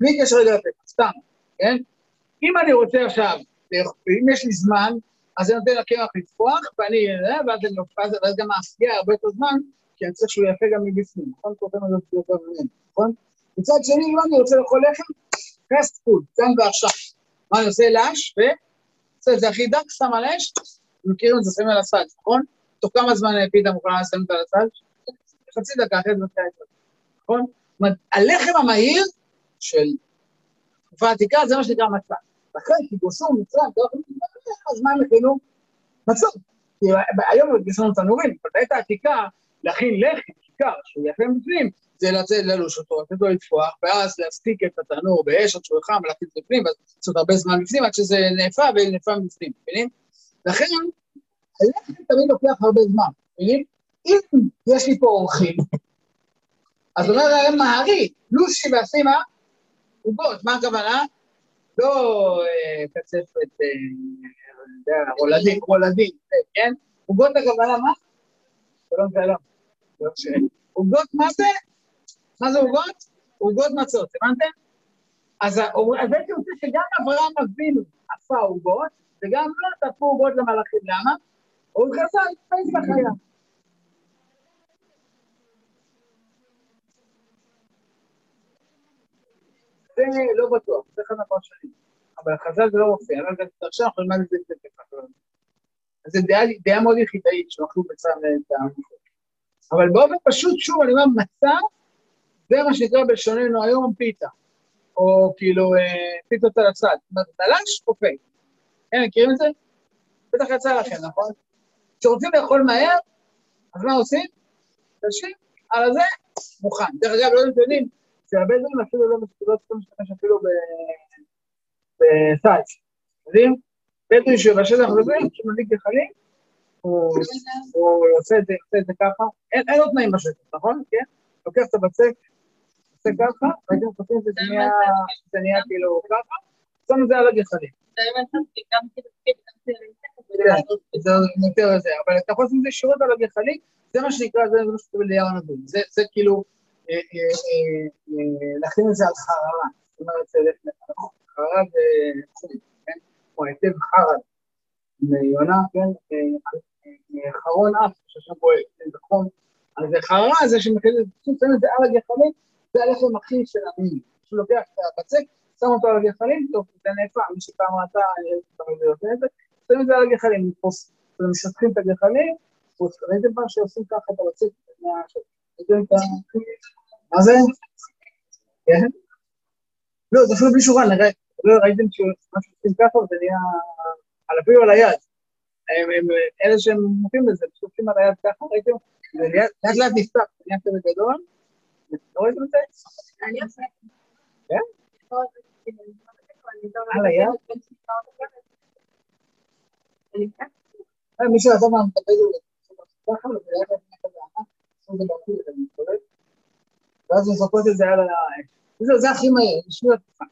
Speaker 1: בלי קשר רגע לפתח, סתם, כן? אם אני רוצה עכשיו, אם יש לי זמן, אז אני נותן לקרח לצפוח, ואני, ואז אני ואז, ואז גם האפייה הרבה יותר זמן, כי אני צריך שהוא יפה גם מבפנים, נכון? כותב את זה יותר מעניין, נכון? מצד שני, אם אני רוצה לאכול לחם, פסט פוד, כאן ועכשיו. מה אני עושה? לש, ו... עושה את זה הכי דק, שם על אש, מכירים את זה, שמים על הסד, נכון? תוך כמה זמן פיתה מוכנה לשים את על הסד? חצי דקה, אחרי זה מתחילה את זה, נכון? זאת אומרת, הלחם המהיר של תקופה עתיקה זה מה שנקרא מצה. לכן, כי גוסו מצרים, אז מה הם הכינו? כי היום יש לנו תנורים, בעת העתיקה, להכין לחם, כיכר, שהוא יפה מבפנים, זה לצאת ללוש אותו, לתת לו לטפוח, ואז להספיק את התנור באש עד שהוא חם, ולהכניס בפנים, ואז לעשות הרבה זמן בפנים, עד שזה נאפה ונאפה מבפנים, מבינים? לכן, הלחם תמיד לוקח הרבה זמן, מבינים? אם יש לי פה אורחים, אז אומר להם מהרי, לושי ואסימה, עוגות, מה הכוונה? לא אה, קצפת, אה, רולדים, רולדים, כן? עוגות הכוונה מה? שלום שלום. עוגות מה זה? מה זה עוגות? עוגות מצות, הבנתם? אז הייתי רוצה שגם אברהם אבינו עשה עוגות, וגם לא תפו עוגות למלאכים. למה? הוא נכנסה פסח היה. זה לא בטוח, זה אחד מהפרשנים. אבל החז"ל זה לא מופיע, אבל עכשיו אנחנו נלמד את זה קצת ככה. אז זו דעה מאוד יחידאית שאוכלו בצד את המקום. אבל באופן פשוט, שוב, אני אומר, מצה, זה מה שנקרא בלשוננו היום פיתה, או כאילו אה, פיתות על הצד. זאת אומרת, דלש או פייק. כן, מכירים את זה? בטח יצא לכם, נכון? כשרוצים לאכול מהר, אז מה עושים? תשים על זה, מוכן. דרך אגב, לא יודעים, שהרבה דברים אפילו לא צריכים להשתמש אפילו בסייץ. יודעים? בדואי שבשטח מדברים, שמדליק גחלים, הוא עושה את זה ככה, אין לו תנאים בשטח, נכון? כן? לוקח את הבצק, עושה ככה, והייתם חושבים שזה נהיה כאילו ככה, שם את זה על הגחלים. זה יותר זה, אבל אתה יכול לשים את זה ישירות על הגחלים, זה מה שנקרא, זה מה שקוראים ליער הנדון. זה כאילו, להכין את זה על חררה, זאת אומרת, חררה זה חום, כן? היטב חרד, מיונה, כן? חרון אף, ששם בועט, זה חום. אז חררה זה שמכניס את זה על הגחלים, זה הלחם הכי של המיני. שהוא לוקח את הבצק, שם אותו על הגחלים, טוב, זה נאפה, מי שפעם ראתה, את זה, שמים את זה על הגחלים, משטחים את הגחלים, ראיתם פעם שעושים ככה את הבצק, מה זה? כן? לא, זה אפילו בלי שורה, נראה, לא ראיתם שעושים ככה וזה נהיה על אפילו על היד. הם אלה שהם מופיעים בזה, שופטים על היד ככה, ראיתם? לאט לאט נפתח, זה נהיה כזה גדול. לא ראיתם את זה?
Speaker 2: אני עושה.
Speaker 1: כן? על היד? מי שעזב מהמטפל הוא ככה, ואז הוא זוכות את זה על ה... זה הכי מהר, בשביל התקופה.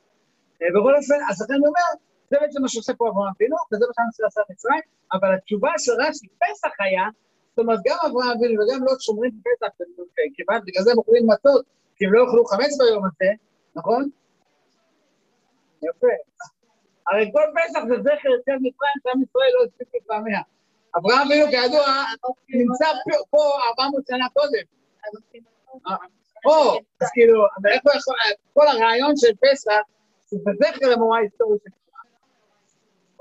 Speaker 1: בכל אופן, אז לכן אני אומר, זה בעצם מה שעושה פה אברהם אבינו, וזה מה שאני עושה מצרים, אבל התשובה של רש"י, פסח היה, זאת אומרת, גם אברהם אבינו וגם לא שומרים פסח, כיוון בגלל זה הם אוכלים מצות, כי הם לא אוכלו חמץ ביום הזה, נכון? יפה. הרי כל פסח זה זכר יותר מצרים, שעם ישראל לא הספיק לפעמיה. אברהם אבינו, כידוע, נמצא פה 400 שנה קודם. או, אז כאילו, איפה יכול, כל הרעיון של פסח, זה זכר למורה היסטורית של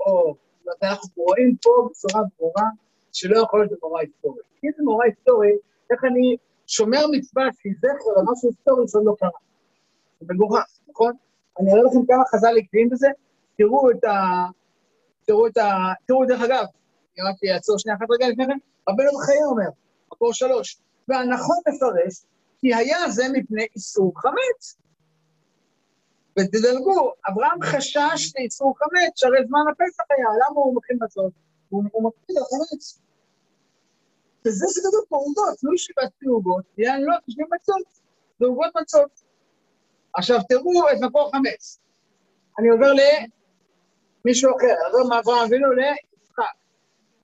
Speaker 1: או, אנחנו רואים פה בצורה ברורה שלא יכול להיות מורה היסטורית. אם זה מורה היסטורית, איך אני שומר מצווה שהיא זכר למשהו היסטורי שעוד לא קרה. זה מגוחך, נכון? אני אראה לכם כמה חז"ל עקביים בזה, תראו את ה... תראו את ה... תראו דרך אגב, אני רק אעצור שנייה אחת רגע לפני כן, רבנו בחיי אומר, מקור שלוש, והנכון מפרש, כי היה זה מפני איסור חמץ. ותדלגו, אברהם חשש לאיסור חמץ, שהרי זמן הפסח היה, למה הוא מכין מצות? הוא מקפיד על חמץ. וזה שכתוב פה עוגות, לא ישיבת עוגות, יען לא תשבי מצות, זה עוגות מצות. עכשיו תראו את מקור חמץ. אני עובר למישהו אחר, עובר מאברהם אבינו.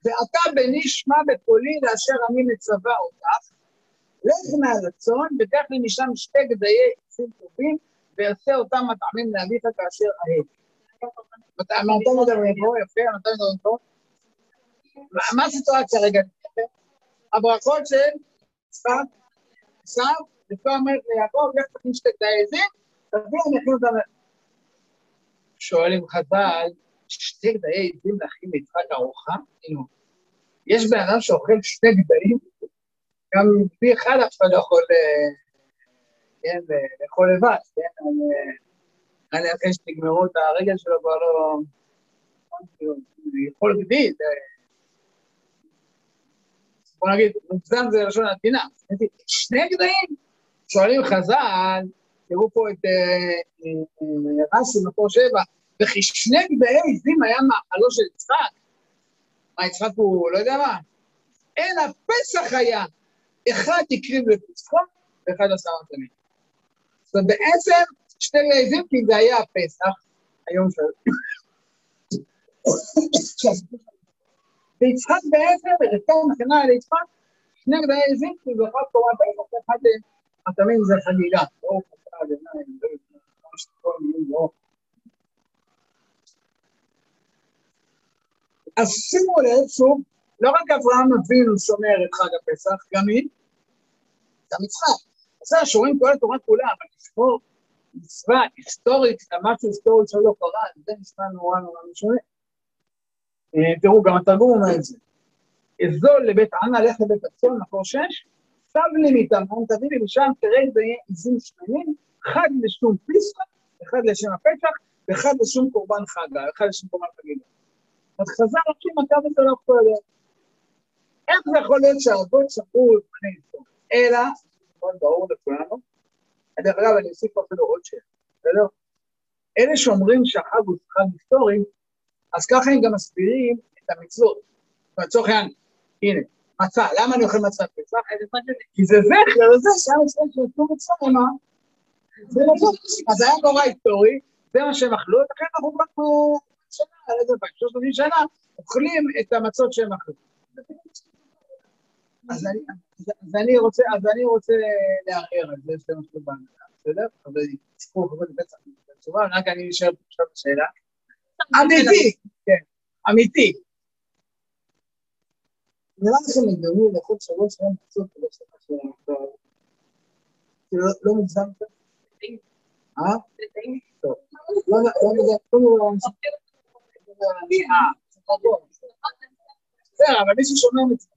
Speaker 1: ואתה בני שמע בקולי לאשר אני מצווה אותך, לך מהרצון וקח לי משם שתי גדיי עצים טובים, ועשה אותם מטעמים לאביך כאשר אהב. מתי מדברים פה? יפה, מתי מדברים פה? מה- הסיטואציה רגע? הברכות של יצחק, עשיו, ופה אומרת ליעקב, לך תכין שתי גדיי עזים, תביא אני אכין אותם. שואלים חז"ל, שתי גדיי עזים להכין ליצחק ארוחה? כאילו, יש בן אדם שאוכל שתי גדיים, גם פי אחד אף אחד לא יכול, אה, כן, אה, לאכול לבד, כן, אה, לי אחרי שתגמרו את הרגל שלו כבר לא... כאילו, יכול גדי. בוא נגיד, מוגזם זה לשון עדינה. שני גדיים, שואלים חז"ל, תראו פה את רש"י, מקור שבע, וכי שני גדיי עזים היה מאכלו של יצחק. מה, יצחק הוא לא יודע מה? אלא פסח היה, אחד הקריב לפסחו ואחד עשה מתנים. זאת אומרת, בעצם שתי גדיי כי זה היה הפסח, היום של... ויצחק בעצם, ורבקה מכינה ליצחק, שני גדיי עזים, כי זה אחד קורא פסח ואחד מתמים זה חגיגה. ברוך אתה אדוני, אלוהים, כמו שכל מילים לא. אז שימו לב, שוב, לא רק אברהם אבינו שומר את חג הפסח, גם היא, גם יצחק. בסדר, שומרים כל התורה כולה, אבל לשמור מצווה היסטורית, משהו היסטורי שלא קרה, זה נשמע נורא נורא משונה. אה, תראו, גם התרגום אומר את זה. אזול לבית ענה, לך לבית הצאן, מקור שש, סב לי מטמון, תביא לי משם תראה זה יהיה עזים שמנים, אחד לשום פיסחה, אחד לשם הפסח, ואחד לשום קורבן חגה, אחד לשום קורבן חגיגה. אז חז"ל לוקחים הקו הזה לא להיות. איך זה יכול להיות שהאבות שכחו לפני היסטוריה? אלא, מאוד ברור לכולנו, דרך אגב, אני אוסיף אפילו עוד שאלה, בסדר? אלה שאומרים שהחג הוא חג היסטורי, אז ככה הם גם מסבירים את המצוות. לצורך העניין, הנה, מצה, למה אני אוכל מצה פסח? כי זה זכר לזה שהיה מצוות שיצאו מצרים, זה נכון. אז היה קורה היסטורי, זה מה שהם אכלו, לכן אנחנו שנה, שלושת אלפים שנה, אוכלים את המצות שהם אכלו. אז אני, רוצה, אז אני רוצה לערער על זה, יש משהו בהנהלה, בסדר? אבל סיפור חבר בטח בתשובה, רק אני אשאל עכשיו שאלה. אמיתי, כן, אמיתי. נראה לכם הגיוני לאכול שלוש שנים מצות כדי שאתה כאילו, לא מוגזם יותר? אה? טוב. לא לא יודע, לא יודע, אה, בסדר, אבל מישהו שומע מצוות.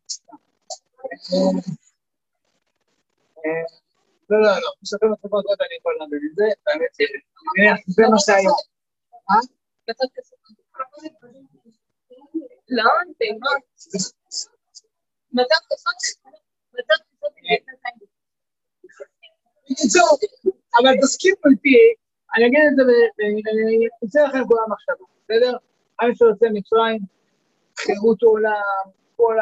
Speaker 1: לא, לא, לא, יש לכם מצוות עוד אני יכול להבין את זה, האמת זה מה שהיה. אה?
Speaker 2: לא, זה לא. מצב כסות, מצב כסות,
Speaker 1: בקיצור, אבל תסכימו איתי, אני אגיד את זה, ואני אצא לכם כולם מחשבה, בסדר? עם ישראל יוצא מצרים, חירות העולם, כל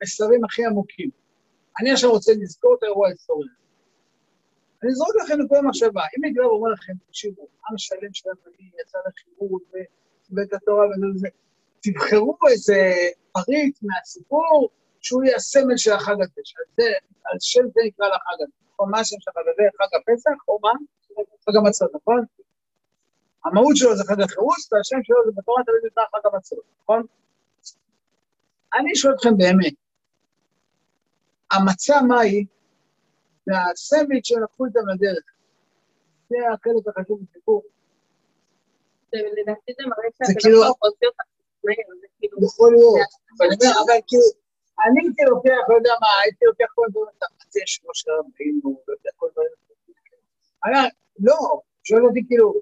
Speaker 1: המסרים הכי עמוקים. אני עכשיו רוצה לזכור את האירוע ההיסטורי. אני אזרוק לכם לכל מחשבה. אם אני כבר אומר לכם, תקשיבו, עם שלם של הבנים יצא לחירות ואת התורה וזה וזה, תבחרו איזה פריט מהסיפור שהוא יהיה הסמל של החג הזה, על שם זה נקרא לחג הזה. נכון, מה השם של החג הזה? חג הפסח, או מה? חג המצות, נכון? המהות שלו זה חג החירות, והשם שלו זה בתורה תמיד נקרא חג המצות, נכון? אני שואל אתכם באמת, המצה מה היא? זה הסנדוויץ' שלקחו איתם לדרך. זה החלק החשוב בסיפור.
Speaker 2: לדעתי זה מראה שאתה לא הוציא אותך.
Speaker 1: יכול להיות. אבל כאילו, אני הייתי לוקח, לא יודע מה, הייתי לוקח כל הדברים, אתה מציע שלוש רבים, לא יודע, כל אומר, לא, שואל אותי כאילו,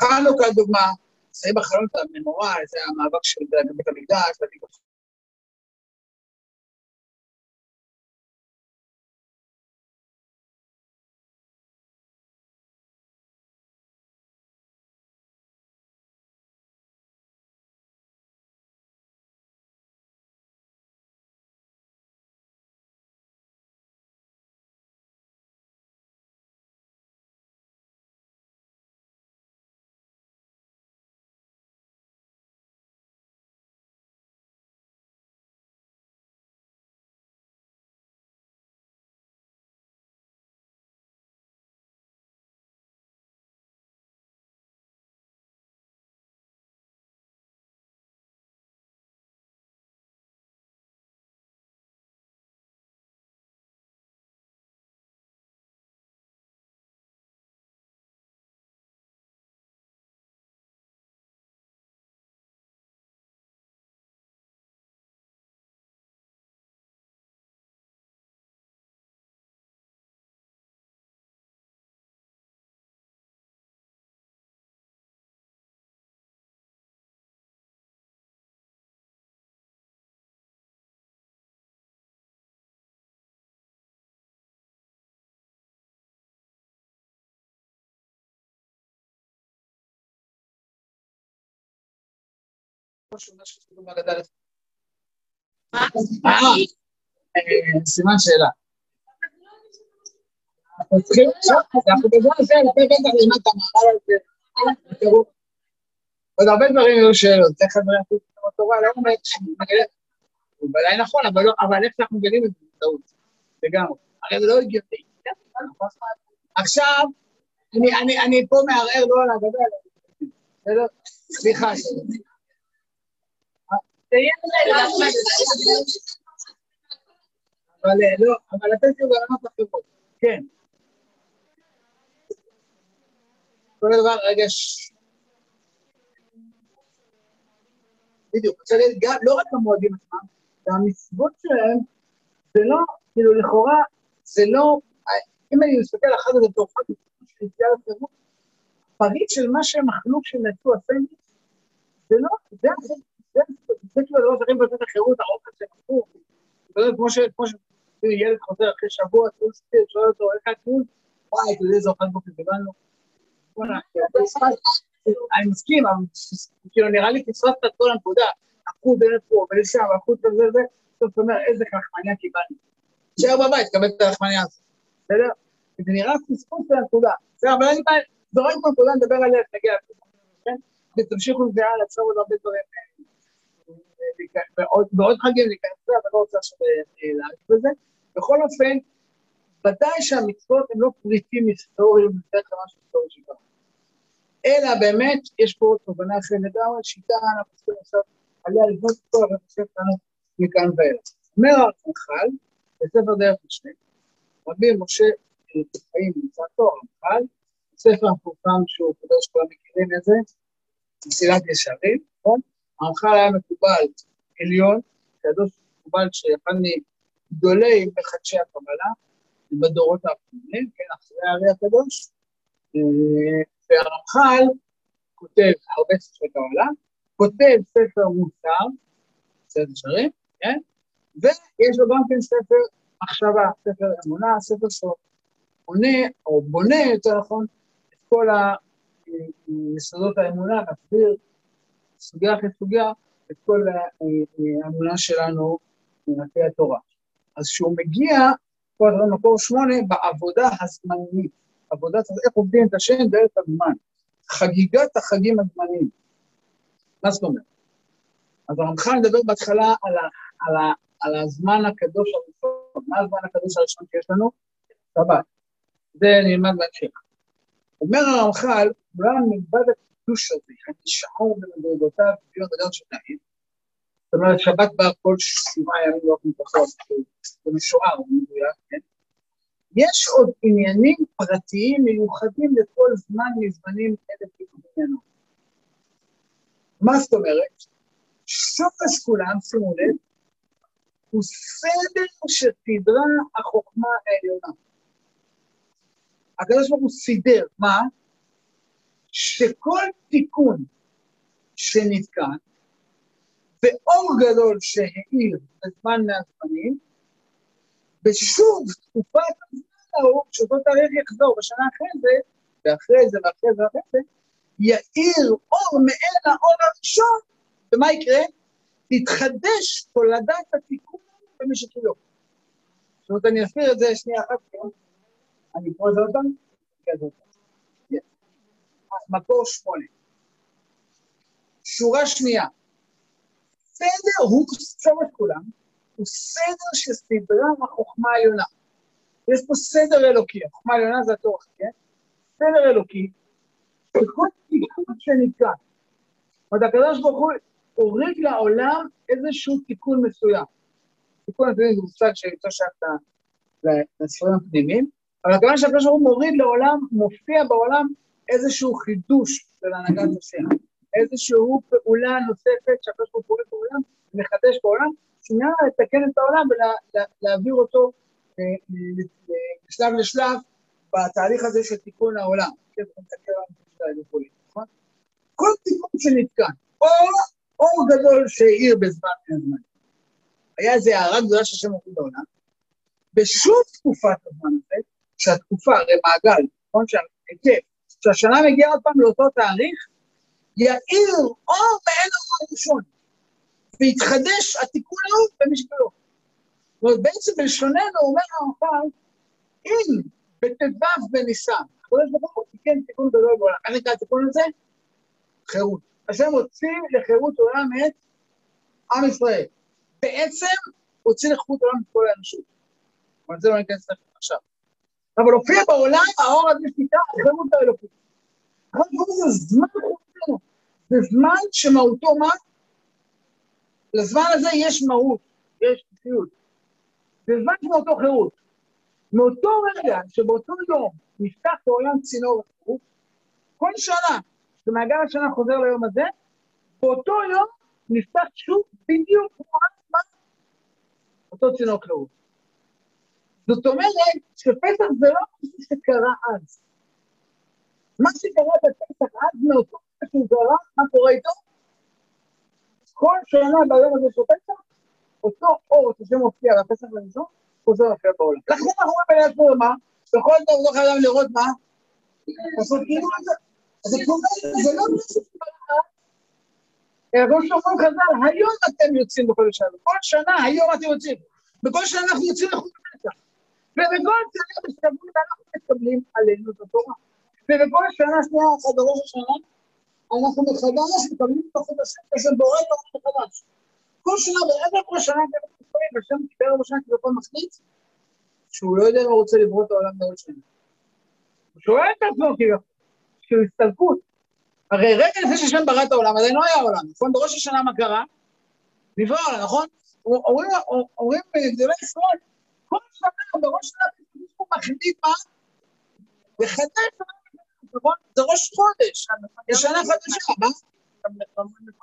Speaker 1: חנוכה דוגמה, זה בחלונות המנורה, זה המאבק של בית המקדש, שאומר שכתוב בהגדה לפני. סימן שאלה. את עוד הרבה דברים יהיו שאלות, הדברים הכי טובים בתורה, לא אומר שאני מגלה, הוא ודאי נכון, לא- אבל איך אנחנו מגלים את זה, זה טעות, לגמרי, הרי זה לא הגיוני. עכשיו, אני- פה מערער לא על ההגדה, בסדר? סליחה. אבל אה, לא, אבל אתם תהיו ברמות אחרות, כן. כל דבר, רגע, בדיוק, רוצה להגיד, גם, לא רק המועדים עצמם, והמצוות שלהם, זה לא, כאילו, לכאורה, זה לא, אם אני מסתכל אחת על חג, של יציאה לחירות, פריט של מה שהם אכלו כשהם יצאו הסנדוויץ', זה לא, זה, זה, זה, כאילו הדבר שהכי מבטא את החירות, האוכל שהם יודע, כמו ש... כמו ש... ילד חוזר אחרי שבוע, סטיר, שואל אותו, איך הטיול? וואי, אתה יודע איזה אוכל בוקר קיבלנו? אני מסכים, כאילו נראה לי פספסת את כל הנקודה. לקחו דרך פה ולשם, לקחו את זה וזה, בסוף אתה אומר, איזה לחמניה קיבלנו. תשאר בבית, תקבל את הלחמניה הזאת, בסדר? זה נראה פספוס של הנקודה. בסדר, אבל אני זורק בנקודה, נדבר עליה, נגיע כן? ותמשיכו עם זה הלאה, עוד הרבה דברים. ועוד חגים להיכנס לזה, אבל לא רוצה עכשיו אה, להאריך בזה. בכל אופן, ודאי שהמצוות הן לא פריטים היסטוריים, בדרך כלל משהו היסטורי שקרה. אלא באמת, יש פה תובנה אחרת לגמרי, שיטה, אנחנו צריכים עכשיו עליה לבנות את כל הרחשת שלנו מכאן ואילך. אומר הרמח"ל, בספר דרך משנה, רבי משה חיים נמצא פה, הרמח"ל, ספר המפורסם שהוא קדוש, כולם מכירים את זה, מסילת ישרים, נכון? הרמח"ל היה מקובל עליון, קדוש מקובל שאחד מגדולי מחדשי הקבלה, בדורות האחרונים, כן, אחרי הארי הקדוש, אה, והרמח"ל כותב הרבה ספרי קבלה, כותב ספר מוסר, ספר שרים, כן? ויש לו גם כן ספר מחשבה, ספר אמונה, ספר שעונה, או בונה יותר נכון, את כל ה- אה, יסודות האמונה, מסביר סוגיה אחרי סוגיה את כל ה- אה, האמונה שלנו על פי התורה. אז כשהוא מגיע, פה אתה מקור שמונה, בעבודה הזמנית. עבודת, איך עובדים את השם דרך הזמן. חגיגת החגים הזמניים. מה זאת אומרת? אז הרמח"ל מדבר בהתחלה על, ה, על, ה, על הזמן הקדוש הראשון. מה הזמן הקדוש הראשון שיש לנו? שבת. זה נלמד בהמשך. אומר הרמח"ל, אולם מלבד הקידוש הזה, הנשאר במדרגותיו, ביום אדם שניים, זאת אומרת, שבת באה כל שבעה ימים באופן פחות, זה משוער, הוא מדויק, כן? יש עוד עניינים פרטיים מיוחדים לכל זמן מזמנים אלה בעניינו. מה זאת אומרת? שורש כולם, שימו לב, הוא סדר שסדרה החוכמה העליונה. הקדוש ברוך הוא סידר, מה? שכל תיקון שנתקן, ואור גדול שהאיר בזמן מהזמנים, בשוב תקופת הזמן ההוא, שאותו תאריך יחזור בשנה אחרי זה, ואחרי זה ואחרי זה ואחרי זה, יאיר אור מעין האור הראשון, ומה יקרה? תתחדש תולדת התיקון במשקלו. זאת אומרת, אני אסביר את זה שנייה אחת, כן? אני אקרוא את זה עוד פעם? כן, זה עוד פעם. כן. מקור שמונה. שורה שנייה. סדר הוא סדר כולם, הוא סדר שסדרה החוכמה העליונה. יש פה סדר אלוקי, החוכמה העליונה זה התורך, כן? סדר אלוקי, וכל תיקון. זאת אומרת, הקדוש ברוך הוא הוריד לעולם איזשהו תיקון מסוים. תיקון הפנימי זה מושג שייך ל- לספרים הפנימיים, אבל שהקדוש ברוך הוא מוריד לעולם, מופיע בעולם איזשהו חידוש של הנהגת השם, איזושהי פעולה נוספת שהקדוש ברוך הוא פועל בעולם, מחדש בעולם, שנייה לתקן את העולם ולהעביר אותו אה, אה, משלב לשלב בתהליך הזה של תיקון העולם. כן, נכון? כל תיקון שנתקן, או אור גדול שהאיר בזמן מן הזמן. היה איזו הערה גדולה שהשם הוריד בעולם. בשום תקופת הזמן הזה, שהתקופה, הרי מעגל, נכון? שההיקף, שהשנה מגיעה עוד פעם לאותו תאריך, יאיר אור מעין האור הראשון. והתחדש התיקון ההוא במשקלו. זאת אומרת, בעצם בלשוננו אומר הרמח"ל, אם בט"ו בניסן, הקדוש ברוך הוא תיקן תיקון גדול בעולם, איך נקרא התיקון הזה? חירות. השם הוציא לחירות עולם את עם ישראל. בעצם הוציא לחירות עולם את כל האנושות. אבל זה לא ניכנס לזה עכשיו. אבל הופיע בעולם האור הזה שנקרא חירות האלוקית. חירות זה זמן חופשנו. זה זמן שמהותו מה? לזמן הזה יש מהות, יש חופשיות. זה זמן שמהותו חירות. מאותו רגע שבאותו יום נפתח בעולם צינור החירות, כל שנה שמעגל השנה חוזר ליום הזה, באותו יום נפתח שוב בדיוק כמו אז אותו צינור חירות. זאת אומרת שפסח זה לא משהו שקרה אז. מה שקרה בפסח אז מאותו רגע שהוא קרה, מה קורה איתו? כל שנה ביום הזה של פסח, אותו אור ששם מופיע בפסח הראשון, חוזר אחר בעולם. לכן אנחנו רואים בליד פה מה? בכל זאת לא חייב לראות מה? כאילו זה. לא משהו שקרה. כמו שאומרים חז"ל, היום אתם יוצאים בכל שנה. כל שנה, היום אתם יוצאים. בכל שנה אנחנו יוצאים לחוץ פסח. ובכל שנה בשבוע אנחנו מקבלים עלינו את התורה. ובכל שנה שנייה אחת בראש השנה, אנחנו מחדש מקבלים את החודשים של בורא תורה מחדש. כל שנה בערב מתפללים, והשם בערב ראש השנה כביכול מחליט שהוא לא יודע אם הוא רוצה לברוא את העולם בעוד שנה. הוא שואל את עצמו כביכול, שהוא הסתלקות. הרי רגע לפני שהשם ברא את העולם, עדיין לא היה העולם, נכון? בראש השנה מה קרה? נברא העולם, נכון? אומרים בגדולי ישראל, כל שנה בראש השנה הוא מחליט מה? נכון? זה ראש חודש, זה שנה חדשה, מה?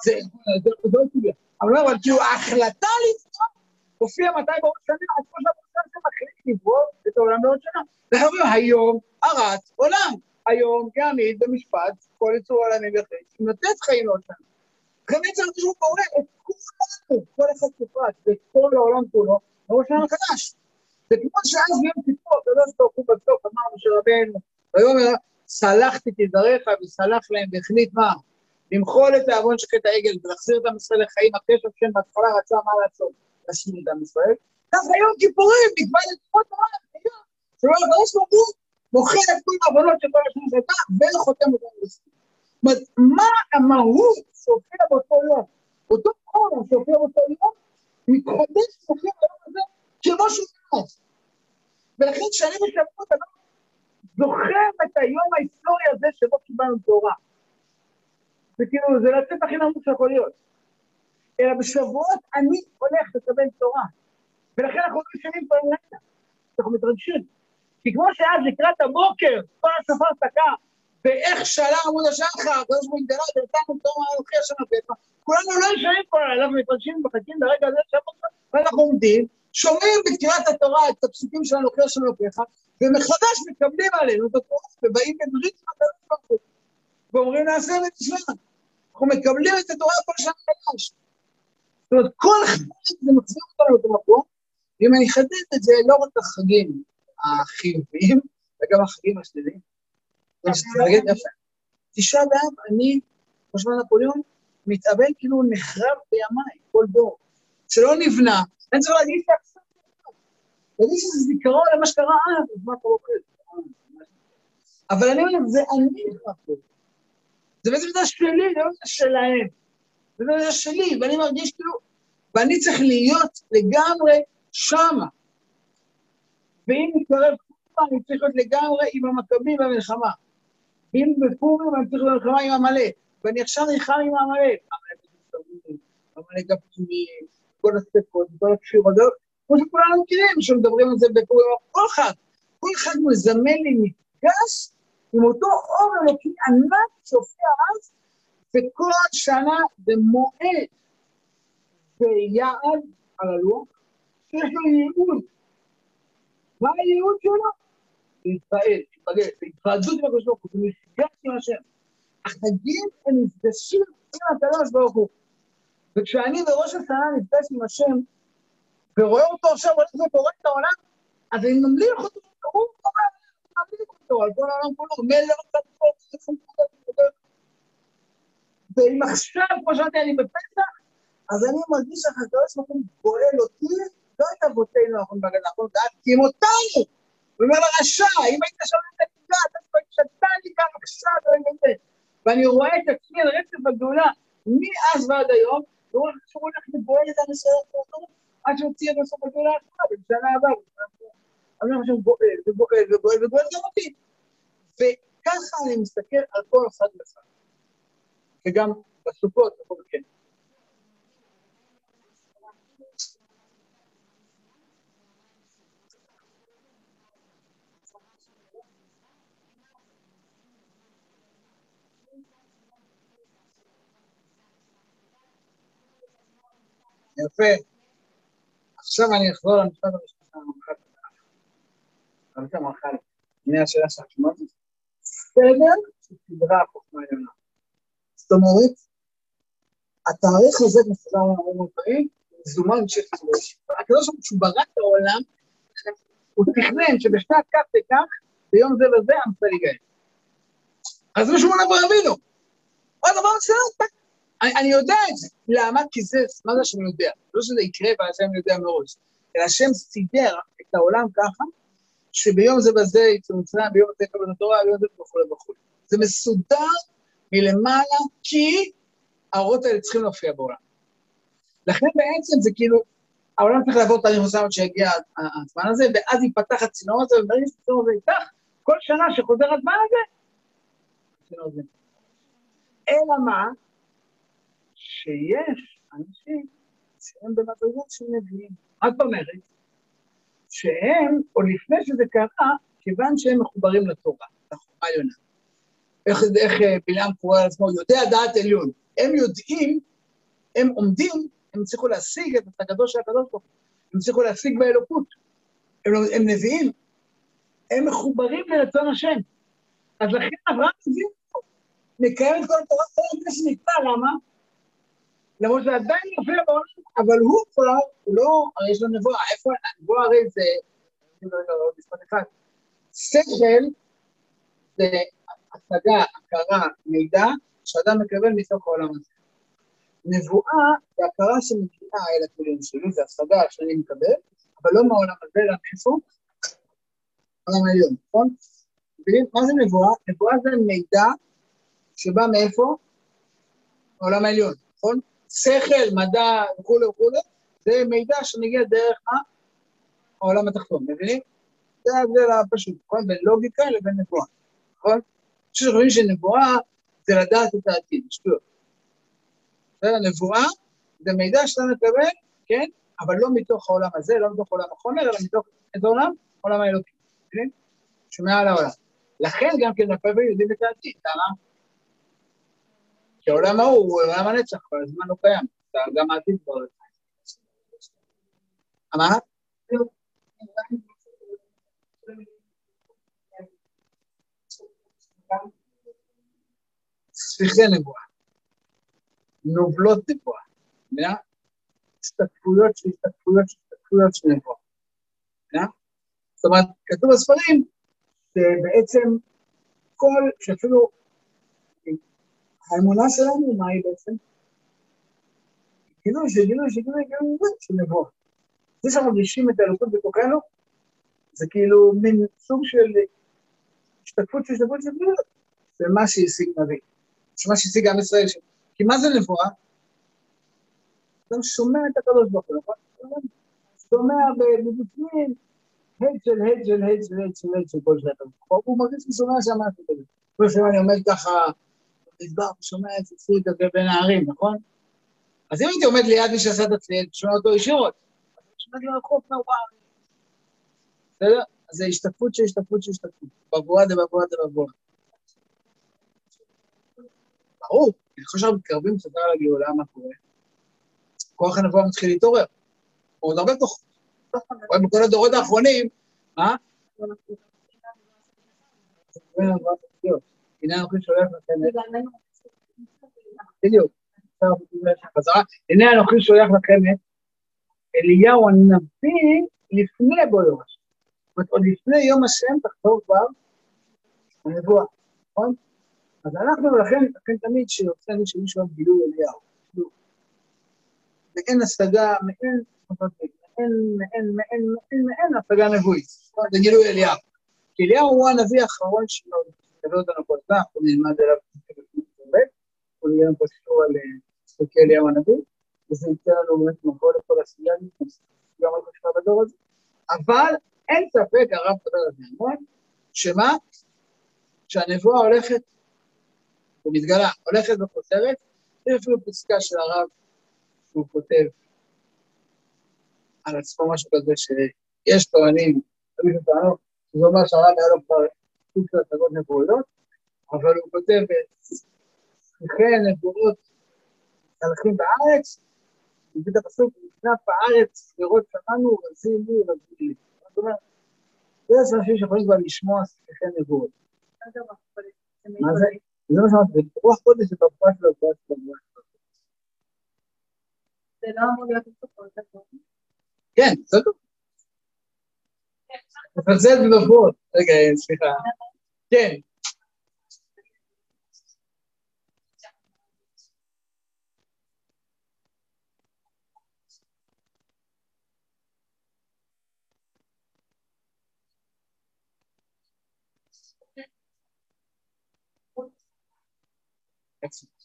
Speaker 1: זה לא סוגיה. אבל כאילו ההחלטה לפתוח הופיעה מתי בראש שנה, אז כמו שהפרסם שמחליט לברוא את העולם בעוד שנה. וחברים, היום הרת עולם. היום יעמיד במשפט כל יצור עולמי וחץ, נותנת חיים לעוד שנה. לכן בעצם שהוא קורא את כולנו, כל אחד כפרט, ואת כל העולם כולו, בראש שנה חדש. זה כמו שאז ביום כיפור, הקדוש ברוך הוא בסוף אמר משה רבנו, ויאמר סלחתי תדריך וסלח להם והחליט מה? למחול את העוון חטא העגל ולהחזיר את עם ישראל לחיים, הקשר שם בהתחלה רצה מה לעשות? להשמיד את עם ישראל. ככה יום כיפורים נקבע לתקופות העולם, שלא הקדוש ברוך הוא מוחל את כל העוונות של כל השנים שהייתה וחותם אותם לסכים. זאת אומרת, מה המהות שהופיע באותו יום? אותו חומר שהופיע באותו יום, מתחדש מופיע ביום הזה כמו שהוא נכנס. ולכן כשאני בשבועות אני זוכר את היום ההיסטורי הזה שבו קיבלנו תורה. זה כאילו, זה לצאת הכי נמוך שיכול להיות. אלא בשבועות אני הולך לקבל תורה. ולכן אנחנו לא ישנים פה עם לילה, אנחנו מתרגשים. כי כמו שאז לקראת הבוקר, כל השופר תקע, ואיך שלה עמוד השחר, הקדוש ברוך הוא התגלה ונתנו תורה אנוכי השם הפתח, כולנו לא ישנים כל הלילה ומתרגשים ומחכים לרגע הזה שהבוקר, ואנחנו עומדים, שומעים בכתיבת התורה את הפסוקים של אנוכי השם הפתח, ומחדש מקבלים עלינו את התורה, ובאים בברית עם הקדוש ברוך הוא, ואומרים נעשה ונשמע. אנחנו מקבלים את התורה כל שנה חדש. זאת אומרת, כל חג זה מחזיר אותנו לאותו מקום, ואם אני אחדד את זה, לא רק החגים החיוביים, וגם החגים השליליים. תשעה באב, אני, חושבה נפוליאון, מתאבל כאילו נחרב בימיי, כל דור. שלא נבנה, אני צריך להגיד שעכשיו להגיד שזה זיכרון למה שקרה אז, אז מה קורה פה? אבל אני אומר, זה אני נחרב זה בעצם זה שלי, זה לא שלהם. זה לא זה שלי, ואני מרגיש כאילו, ואני צריך להיות לגמרי שמה. ואם נתקרב פורים, אני צריך להיות לגמרי עם המכבים במלחמה. אם בפורים אני צריך להיות במלחמה עם עמלק, ואני עכשיו נלחם עם עמלק. עמלק הפנימי, כל הספקות, כל הקשירות, כמו שכולנו מכירים, שמדברים על זה בפורים, כל חג. כל חג מזמן לי מפגש עם אותו אור אלוקי ענק שהופיע אז, וכל שנה במועד ויעד על הלוח, שיש לו ייעוד. מה הייעוד שלו? להתפעל, להתפגש, להתוועדות עם הקדוש ברוך הוא, מפגש עם השם. החגים הם נפגשים עם הקדוש ברוך הוא. וכשאני בראש השנה נפגש עם השם, ורואה אותו עכשיו הולך וקורא את העולם, אז אני ממליך אותו, הוא קורא, ממליך אותו על כל העולם כולו, מלך חדשות, ואם עכשיו, כמו שאמרתי, אני בפסח, אז אני מרגיש שהקדוש ברוך הוא גואל אותי, לא את אבותינו האחרונים בגן האחרון, והקים אותנו. הוא אומר לרשע, אם היית שומע את הנקודה, אתה כבר שתה לי כאן עכשיו, לא. ואני רואה את עצמי על רצף הגאולה, מאז ועד היום, והוא הולך לגואל את הנושא עד שהוא הוציא את הסוף הגאולה האחרונה, בשנה הבאה. אני אומר שהוא וגואל וגואל וגואל גם אותי. וככה אני מסתכל על כל אחד ואחד. וגם בסוכות, כן. יפה. עכשיו אני אחזור למשפט הראשון של המח"ט. רבי המח"ט, הנה השאלה שלך, שמעת? סדר שסדרה החוכמה העליונה. זאת אומרת, התאריך הזה, כמו אומרים דברים, מזומן של חילוש. הקדוש ברוך הוא ברא את העולם, הוא תכנן שבשנת כך וכך, ביום זה וזה, עם ישראל יגאל. אז זה שמונה ברבינו. עוד דבר בסדר, אני, אני יודע את זה. למה? כי זה, מה זה שאני יודע? לא שזה יקרה והשם יודע מראש, אלא השם סידר את העולם ככה, שביום זה וזה יצאו מצרים, ביום זה יקבל התורה, ביום זה וכולי וכולי. זה מסודר מלמעלה, כי האורות האלה צריכים להופיע בעולם. לכן בעצם זה כאילו, העולם צריך לעבור תהליך מסוים עד שיגיע הזמן הזה, ואז ייפתח הצינור הזה, וברגע שהצינור הזה יפתח, כל שנה שחוזר הזמן הזה, הצינור הזה. אלא מה? שיש אנשים שהם במדרגות של נביאים. מה זאת אומרת? שהם, או לפני שזה קרה, כיוון שהם מחוברים לתורה, לחוכמה העליונה. איך, איך אה, בלעם קורא על עצמו, יודע דעת עליון. הם יודעים, הם עומדים, הם הצליחו להשיג את הקדוש של הקדוש ברוך הם הצליחו להשיג באלוקות. הם, לא, הם נביאים, הם מחוברים לרצון השם. אז לכן אברהם מבין, מקיים את כל התורה, כל הזמן שנקרא, למה? למרות שזה עדיין מופיע בעולם, אבל הוא כבר, הוא לא, הרי יש לו נבואה, איפה, הנבואה הרי זה, רגע, עוד משפט אחד, שכל זה השגה, הכרה, מידע, שאדם מקבל מתוך העולם הזה. נבואה זה הכרה שמגיעה אל הכלים שלי, זה השגה שאני מקבל, אבל לא מהעולם הזה, אלא מאיפה? העולם העליון, נכון? מה זה נבואה? נבואה זה מידע שבא מאיפה? העולם העליון, נכון? שכל, מדע וכולי וכולי, זה מידע שמגיע דרך העולם התחתון, מבינים? זה ההבדל הפשוט, נכון? בין לוגיקה לבין נבואה, נכון? חושבים שנבואה זה לדעת את העתיד, שטויות. נבואה זה מידע שאתה מקבל, כן? אבל לא מתוך העולם הזה, לא מתוך עולם החומר, אלא מתוך איזה עולם? עולם האלוקים, מבינים? שמעל העולם. לכן גם כן הפעמים יודעים את העתיד, למה? כי העולם ההוא הוא עולם הנצח, אבל הזמן לא קיים, גם העתיד כבר מה? ספיחי נבואה, נובלות נבואה, מבינה? השתתפויות של השתתפויות של השתתפויות של נבואה, מבינה? זאת אומרת, כתוב בספרים שבעצם כל, שאפילו האמונה שלנו, מה היא בעצם? גילוי של גילוי של גילוי של נבואה. זה שאנחנו מרגישים את האלוקות בתוכנו, זה כאילו מין סוג של השתקפות של השתקפות של גילוי, זה מה שהשיג נביא. זה מה שהשיג עם ישראל. כי מה זה נבואה? אדם שומע את הקדוש ברוך הוא, נכון? שומע מבפנים, הד של הד של הד של הד של הד של כל שנת הוא מרגיש שהוא שומע שם משהו כזה. כמו שאני עומד ככה במדבר ושומע את הצליל כזה בין הערים, נכון? אז אם הייתי עומד ליד מי שעשה את הצליל, שומע אותו ישירות. שומע לי רחוק מהוואר. בסדר? אז זה השתקפות של השתקפות של השתקפות. בבואה דבבואה דבבואה. ברור, ככל שאנחנו מתקרבים קצת לגאולה, מה קורה? כוח הנבואה מתחיל להתעורר. הוא עוד הרבה כוחות. בכל הדורות האחרונים, מה? הנה אנוכי שולח לכם... בדיוק. הנה אנוכי שולח לכם את אליהו הנביא לפני בו יום השם. זאת אומרת, עוד לפני יום השם תחזור כבר הנבואה, נכון? אז אנחנו, לכן, לכן תמיד כשיוצא לי שמישהו על גילוי אליהו, מעין השגה, מעין, מעין, מעין, מעין, מעין, מעין השגה נבואית. זה גילוי אליהו. כי אליהו הוא הנביא האחרון שלו, כל הזמן, אנחנו נלמד עליו ב', הוא נראה פה שיעור על פרקי אליהו הנביא, וזה ייתן לנו באמת מבוא לכל הסוגיה גם על חשבה בדור הזה. אבל אין ספק, הרב מדבר על זה המון, שמה? שהנבואה הולכת ומתגלה, הולכת וחוזרת, יש אפילו פסקה של הרב שהוא כותב על עצמו משהו כזה שיש טוענים, תמיד טענות, שזה אומר שהרב היה לו כבר סוג של הצגות נבואיות, אבל הוא כותב שיחי נבואות מלכים בארץ, הוא מביא את הפסוק, נכנף בארץ, לראות שמענו, רזים לי, רזים לי. זאת אומרת, יש אנשים שיכולים כבר לשמוע שיחי נבואות. מה זה? זה מה שאמרתי, רוח קודש זה ברפואה של הרפואה של הרפואה.
Speaker 2: זה לא אמור להיות בסופו של דבר.
Speaker 1: כן, בסדר. מפרסם בנבואות. רגע, סליחה. כן. Excellent.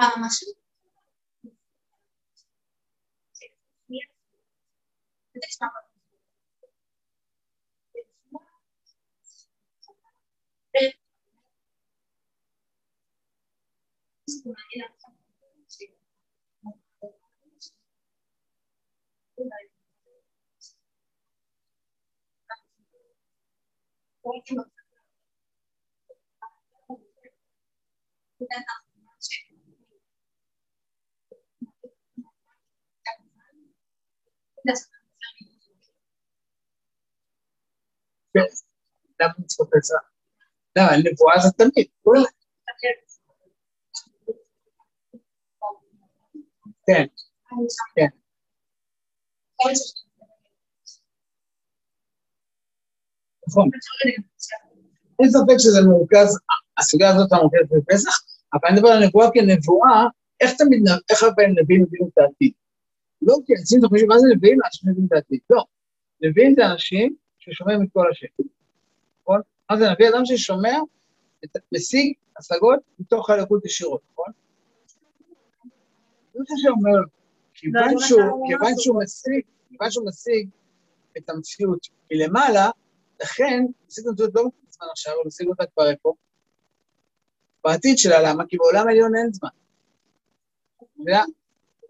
Speaker 1: למה אני צריך לא, נבואה זה תמיד. כן, כן. נכון. אין ספק שזה מורכז, הסוגיה הזאת המורכזת בפסח, אבל אני מדבר על נבואה כנבואה, איך תמיד, איך הרבה נביאים מבינים את העתיד? לא כי אנשים חושבים, מה זה נביאים? אנשים מבינים את העתיד. לא. נביאים זה אנשים ששומעים את כל השם. נכון? מה זה נביא? אדם ששומע, משיג השגות מתוך הלקות ישירות, נכון? זה מה שאומר, כיוון שהוא משיג, כיוון שהוא משיג את המציאות מלמעלה, לכן, משיג את המציאות לא בזמן עכשיו, הוא משיג אותה כבר איפה? בעתיד שלה, למה? כי בעולם העליון אין זמן.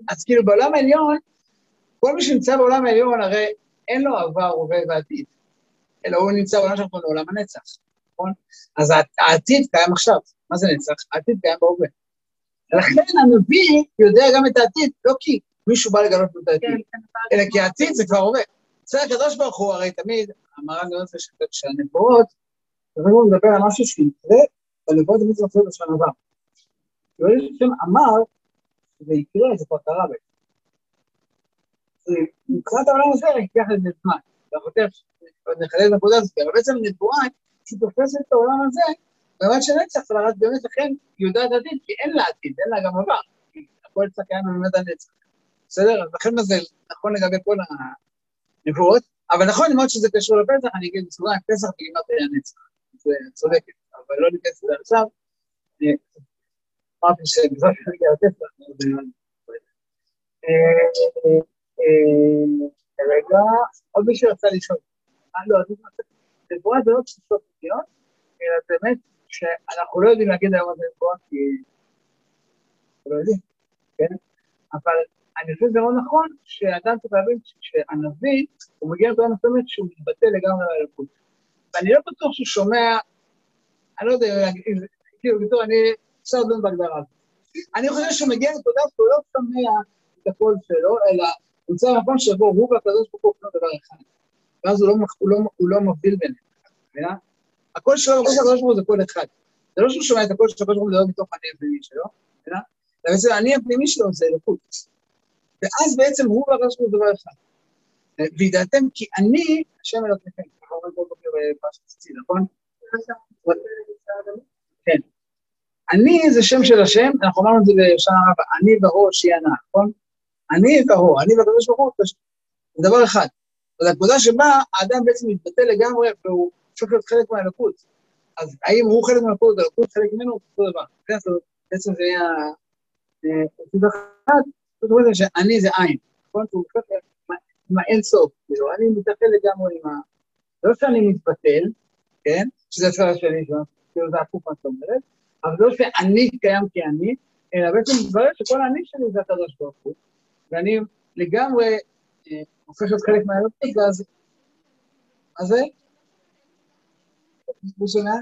Speaker 1: אז כאילו בעולם העליון, כל מי שנמצא בעולם העליון, הרי אין לו עבר, הווה ועתיד, אלא הוא נמצא בעולם שאנחנו קוראים עולם הנצח, נכון? אז העתיד קיים עכשיו, מה זה נצח? העתיד קיים בהווה. לכן הנביא יודע גם את העתיד, לא כי מישהו בא לגלות לו את העתיד, אלא כי העתיד זה כבר הווה. בסדר, הקדוש ברוך הוא הרי תמיד, המר"ן אומר זה שהנבואות, לפעמים הוא מדבר על משהו שיקרה, והנבואות תמיד זה מופיע בשנה הבאה. שהשם אמר, שזה יקרה, זה כבר קרה בעצם. מבחינת העולם הזה, ייקח לזה זמן. ואנחנו תכף נחדד את הנקודה הזאת, אבל בעצם נבואה, שהיא תופסת את העולם הזה, ברמת של נצח, אבל רק באמת לכן יודעת עתיד, כי אין לה עתיד, אין לה גם עבר. הכל קיים בממד הנצח. בסדר? אז לכן זה נכון לגבי כל הנבואות, אבל נכון מאוד שזה קשור לפסח, אני אגיד בסוגריים, פסח בגימת הנצח. זה צודקת, אבל לא ניכנס לזה עכשיו. אמרתי שבזמן שאני אגיע לפסח, רגע, עוד מישהו רצה לשאול. לא, נבואה זה לא תפיסות פנימיות, אלא באמת שאנחנו לא יודעים להגיד היום הזה נבואה, כי... לא יודעים, כן? אבל אני חושב שזה מאוד נכון שאדם צריך להבין שהנביא, הוא מגיע לתורה מסוימת שהוא מתבטא לגמרי על הלכות. ואני לא בטוח שהוא שומע, אני לא יודע, כאילו, אני אפשר לדון בהגדרה הזאת. אני חושב שהוא מגיע לנקודה שהוא לא שומע את הקול שלו, אלא הוא נמצא במקום שבו הוא והקדוש ברוך הוא דבר אחד. ואז הוא לא, הוא לא, הוא לא מבדיל ביניהם, הקול שלו בראש הקדוש ברוך הוא זה קול אחד. זה לא שהוא שומע את הקול של הקדוש ברוך הוא, זה לא מתוך הנביא שלו, בעצם אני הפנימי שלו זה אלוקות. ואז בעצם הוא והקדוש ברוך הוא דבר אחד. וידעתם כי אני, השם אלוקיכם, ככה אומרים כל בוקר בפרשת ציצי, נכון? כן. אני זה שם של השם, אנחנו אמרנו את זה בשנה רבה, אני יהיה נע, נכון? אני והו, אני והקדוש ברוך הוא, זה דבר אחד. אז הנקודה שבה האדם בעצם מתבטא לגמרי והוא הופך להיות חלק מהאלוקות. אז האם הוא חלק מהאלוקות, האלוקות חלק ממנו, אותו דבר. כן, בעצם זה יהיה... נקודה אחת, זאת אומרת שאני זה עין, נכון? הוא הופך עם האין סוף, כאילו, אני מתאחד לגמרי עם ה... לא שאני מתבטל, כן? שזה הצד השני, כאילו זה הפוך מה שאת אומרת, אבל זה לא שאני קיים כאני, אלא בעצם מתברר שכל האני שלי זה הקדוש ברוך הוא, ואני לגמרי אה, הופך להיות חלק מהאלוקות, ואז... מה זה? מי שומע?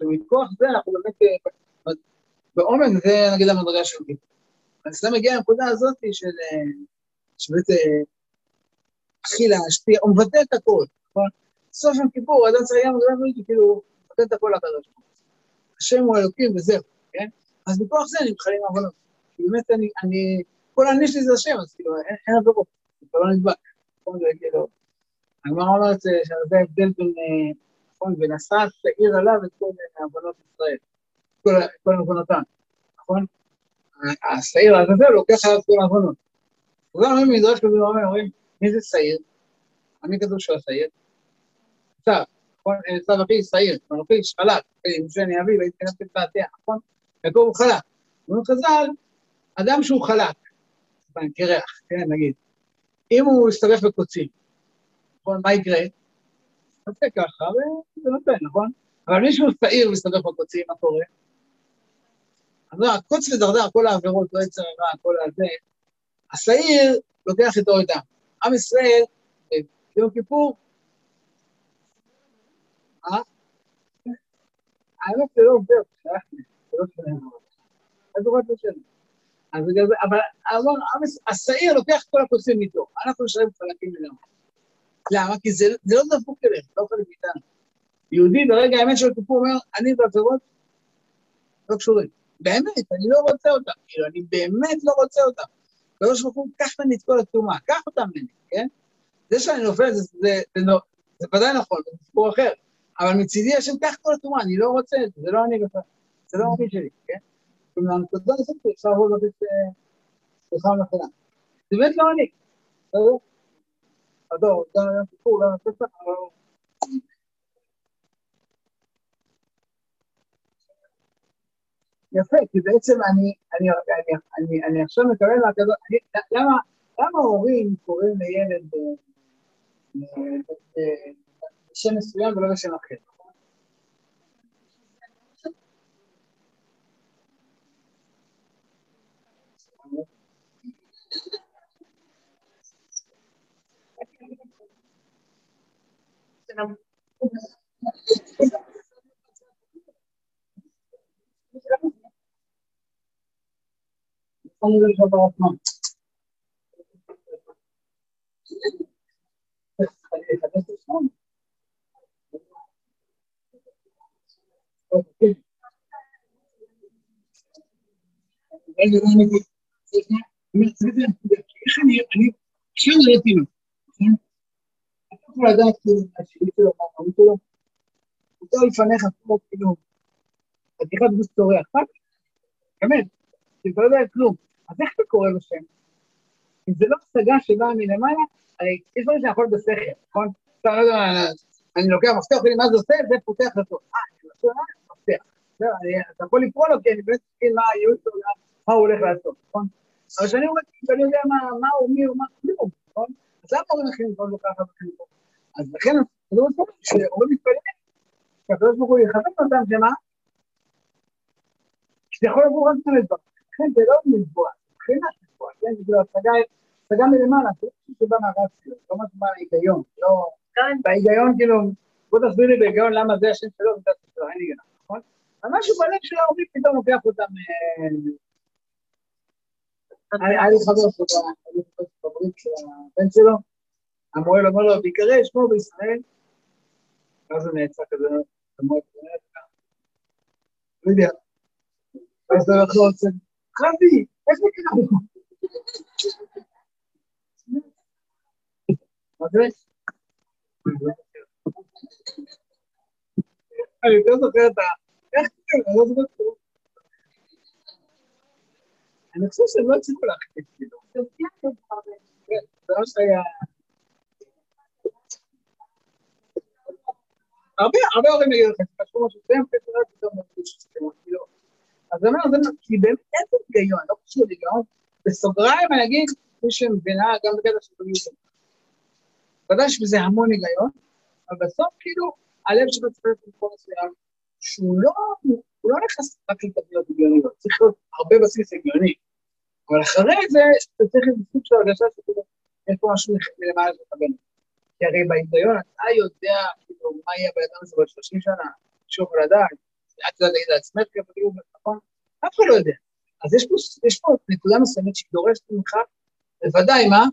Speaker 1: ומכוח זה אנחנו באמת, אה, בעומק זה נגיד המדרגה של גיבור. אז זה מגיע לנקודה הזאת של שבאמת הכי להשפיע, הוא מבטא את הכל, נכון? סוף יום כיפור, אדם צריך גם לדבר כאילו, מבטא את הכל לקדוש ברוך השם הוא אלוקים וזהו, כן? אז מכוח זה אני מחלים עוונות. כי באמת אני, אני, כל אני שלי זה השם, אז כאילו, אין עבירות, זה כבר לא נדבק. נכון? זה כאילו, הגמרא אומרת שזה ההבדל בין, נכון, בין הסעת שעיר עליו את כל עוונות ישראל, כל עוונותיו, נכון? השעיר הזה לוקח עליו כל העוונות. אז אומרים מדרש כזה, אומרים, מי זה שעיר? מי כתוב שהוא השעיר? צו, נכון? צו אחי שעיר, אנוכי חלק, אם שאני אביא והייתי כנס לתעתיה, נכון? יעקב הוא חלק. אומרים חז"ל, אדם שהוא חלק, קרח, כן, נגיד, אם הוא יסתובב בקוצים, נכון, מה יקרה? נעשה ככה, וזה נותן, נכון? אבל מישהו שעיר ומסתובב בקוצים, מה קורה? אז לא, הקוץ לדרדר, כל העבירות, לא יצר הרע, כל הזה, השעיר לוקח איתו את עם ישראל, ביום כיפור, אה? האמת זה לא עובר, זה לא שלהם. אז הוא רק משנה. אז בגלל זה, אבל השעיר לוקח כל הקוצים איתו, אנחנו נשארים חלקים לגמרי. למה? כי זה לא דפוק אליהם, לא חלק מאיתנו. יהודי ברגע האמת של כיפור אומר, אני והפירות לא קשורים. באמת, אני לא רוצה אותם, כאילו, אני באמת לא רוצה אותם. הקדוש ברוך הוא, קח ממני את כל הטומאה, קח אותם ממני, כן? זה שאני נופל, זה, לא, ודאי נכון, זה סיפור אחר, אבל מצידי השם, קח כל הטומאה, אני לא רוצה את זה, זה לא אני בכלל, זה לא המחיר שלי, כן? ומהנקודה הזאת אפשר לבוא ולתת סליחה ומחילה. זה באמת לא אני, בסדר? הדור, גם היום סיפור, גם הפסח, אבל... יפה, כי בעצם אני, אני, אני, אני, אני עכשיו מקבל מהכזאת, למה, למה הורים קוראים לילד בשם מסוים ולא בשם אחר? pongo el איך אני, אני, עכשיו כאילו מה לא יודע זה לא השגה שבאה מלמעלה, הרי יש נכון? אני לוקח מפתח, מה זה עושה? זה פותח לטוב. אה, אני עושה מפתח. אתה יכול לקרוא לו, כי אני באמת מבין מה הייעוץ שלו, מה הוא הולך לעשות, נכון? אבל כשאני אומר, כשאני יודע מה הוא, מי הוא, מה כלום, נכון? אז למה הורים אחרים יכולים לקחת בחינוך? אז לכן, זה לא מספיק, כשהורים מתפללים, שהקדוש ברוך הוא יכוון אותם, שמה? שזה יכול לבוא רק לדבר. לכן זה לא לתבוע, מבחינת לתבוע, כן? זה השגה מלמעלה, זה לא שבא מהרציו, לא מה שבא ההיגיון, לא... בהיגיון, כאילו, בוא תסביר לי בהיגיון למה זה השם שלו וזה השם שלו, אין היגיון, נכון? משהו בלב של ההורים פתאום לוקח אותם... היה לי חבר בברית של הבן שלו, המוהל אומר לו, ויקרא שמו בישראל, ואז הוא נעצר כזה, המוהל אומר, לא יודע. אז אנחנו עושים, חבי, איך זה קרה? מה זה? אני יותר זוכר את ה... אני חושב שהם לא הצליחו להחליט, כאילו. כן, זה מה שהיה... הרבה, הורים יגידו לך, תחשבו משהו, זה יפה, תראה, פתאום מרגיש שזה כאילו. אז אני אומר, כי באמת אין היגיון, לא קשור היגיון. בסוגריים אני אגיד, מי שמבינה, גם בקטע של בריאות. ודאי שבזה המון היגיון, אבל בסוף כאילו, הלב שלו צריך להיות במקום מסוים, שהוא לא, הוא לא נכנס רק לתבניות הגיוניות, צריך להיות הרבה בסיס הגיוני. אבל אחרי זה, אתה צריך איזה סוג של הרגשה שכאילו, יש פה משהו מלמעלה לכוון. כי הרי בהיגיון אתה יודע, כאילו, מה יהיה בידם הזה בעוד 30 שנה, שוב לדעת, את יודעת להגיד לעצמך, כאילו, נכון? אף אחד לא יודע. אז יש פה, יש פה נקודה מסוימת שהיא דורשת ממך, בוודאי, מה?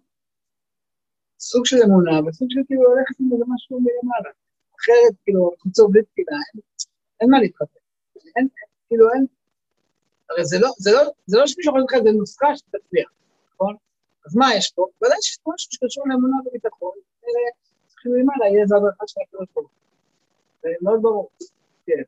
Speaker 1: סוג של אמונה, וסוג של כאילו ללכת עם איזה משהו מלמעלה. אחרת, כאילו, קיצור בלי תפילה, אין, מה להתחתן. אין, כאילו, אין... הרי זה לא, זה לא, זה לא שמישהו יכול לתת לך נוסחה שתצליח, נכון? אז מה יש פה? ודאי שיש משהו שקשור לאמונה וביטחון, אלה צריכים למעלה, יהיה איזה הדרכה של הקדוש ברוך זה מאוד ברור. כן.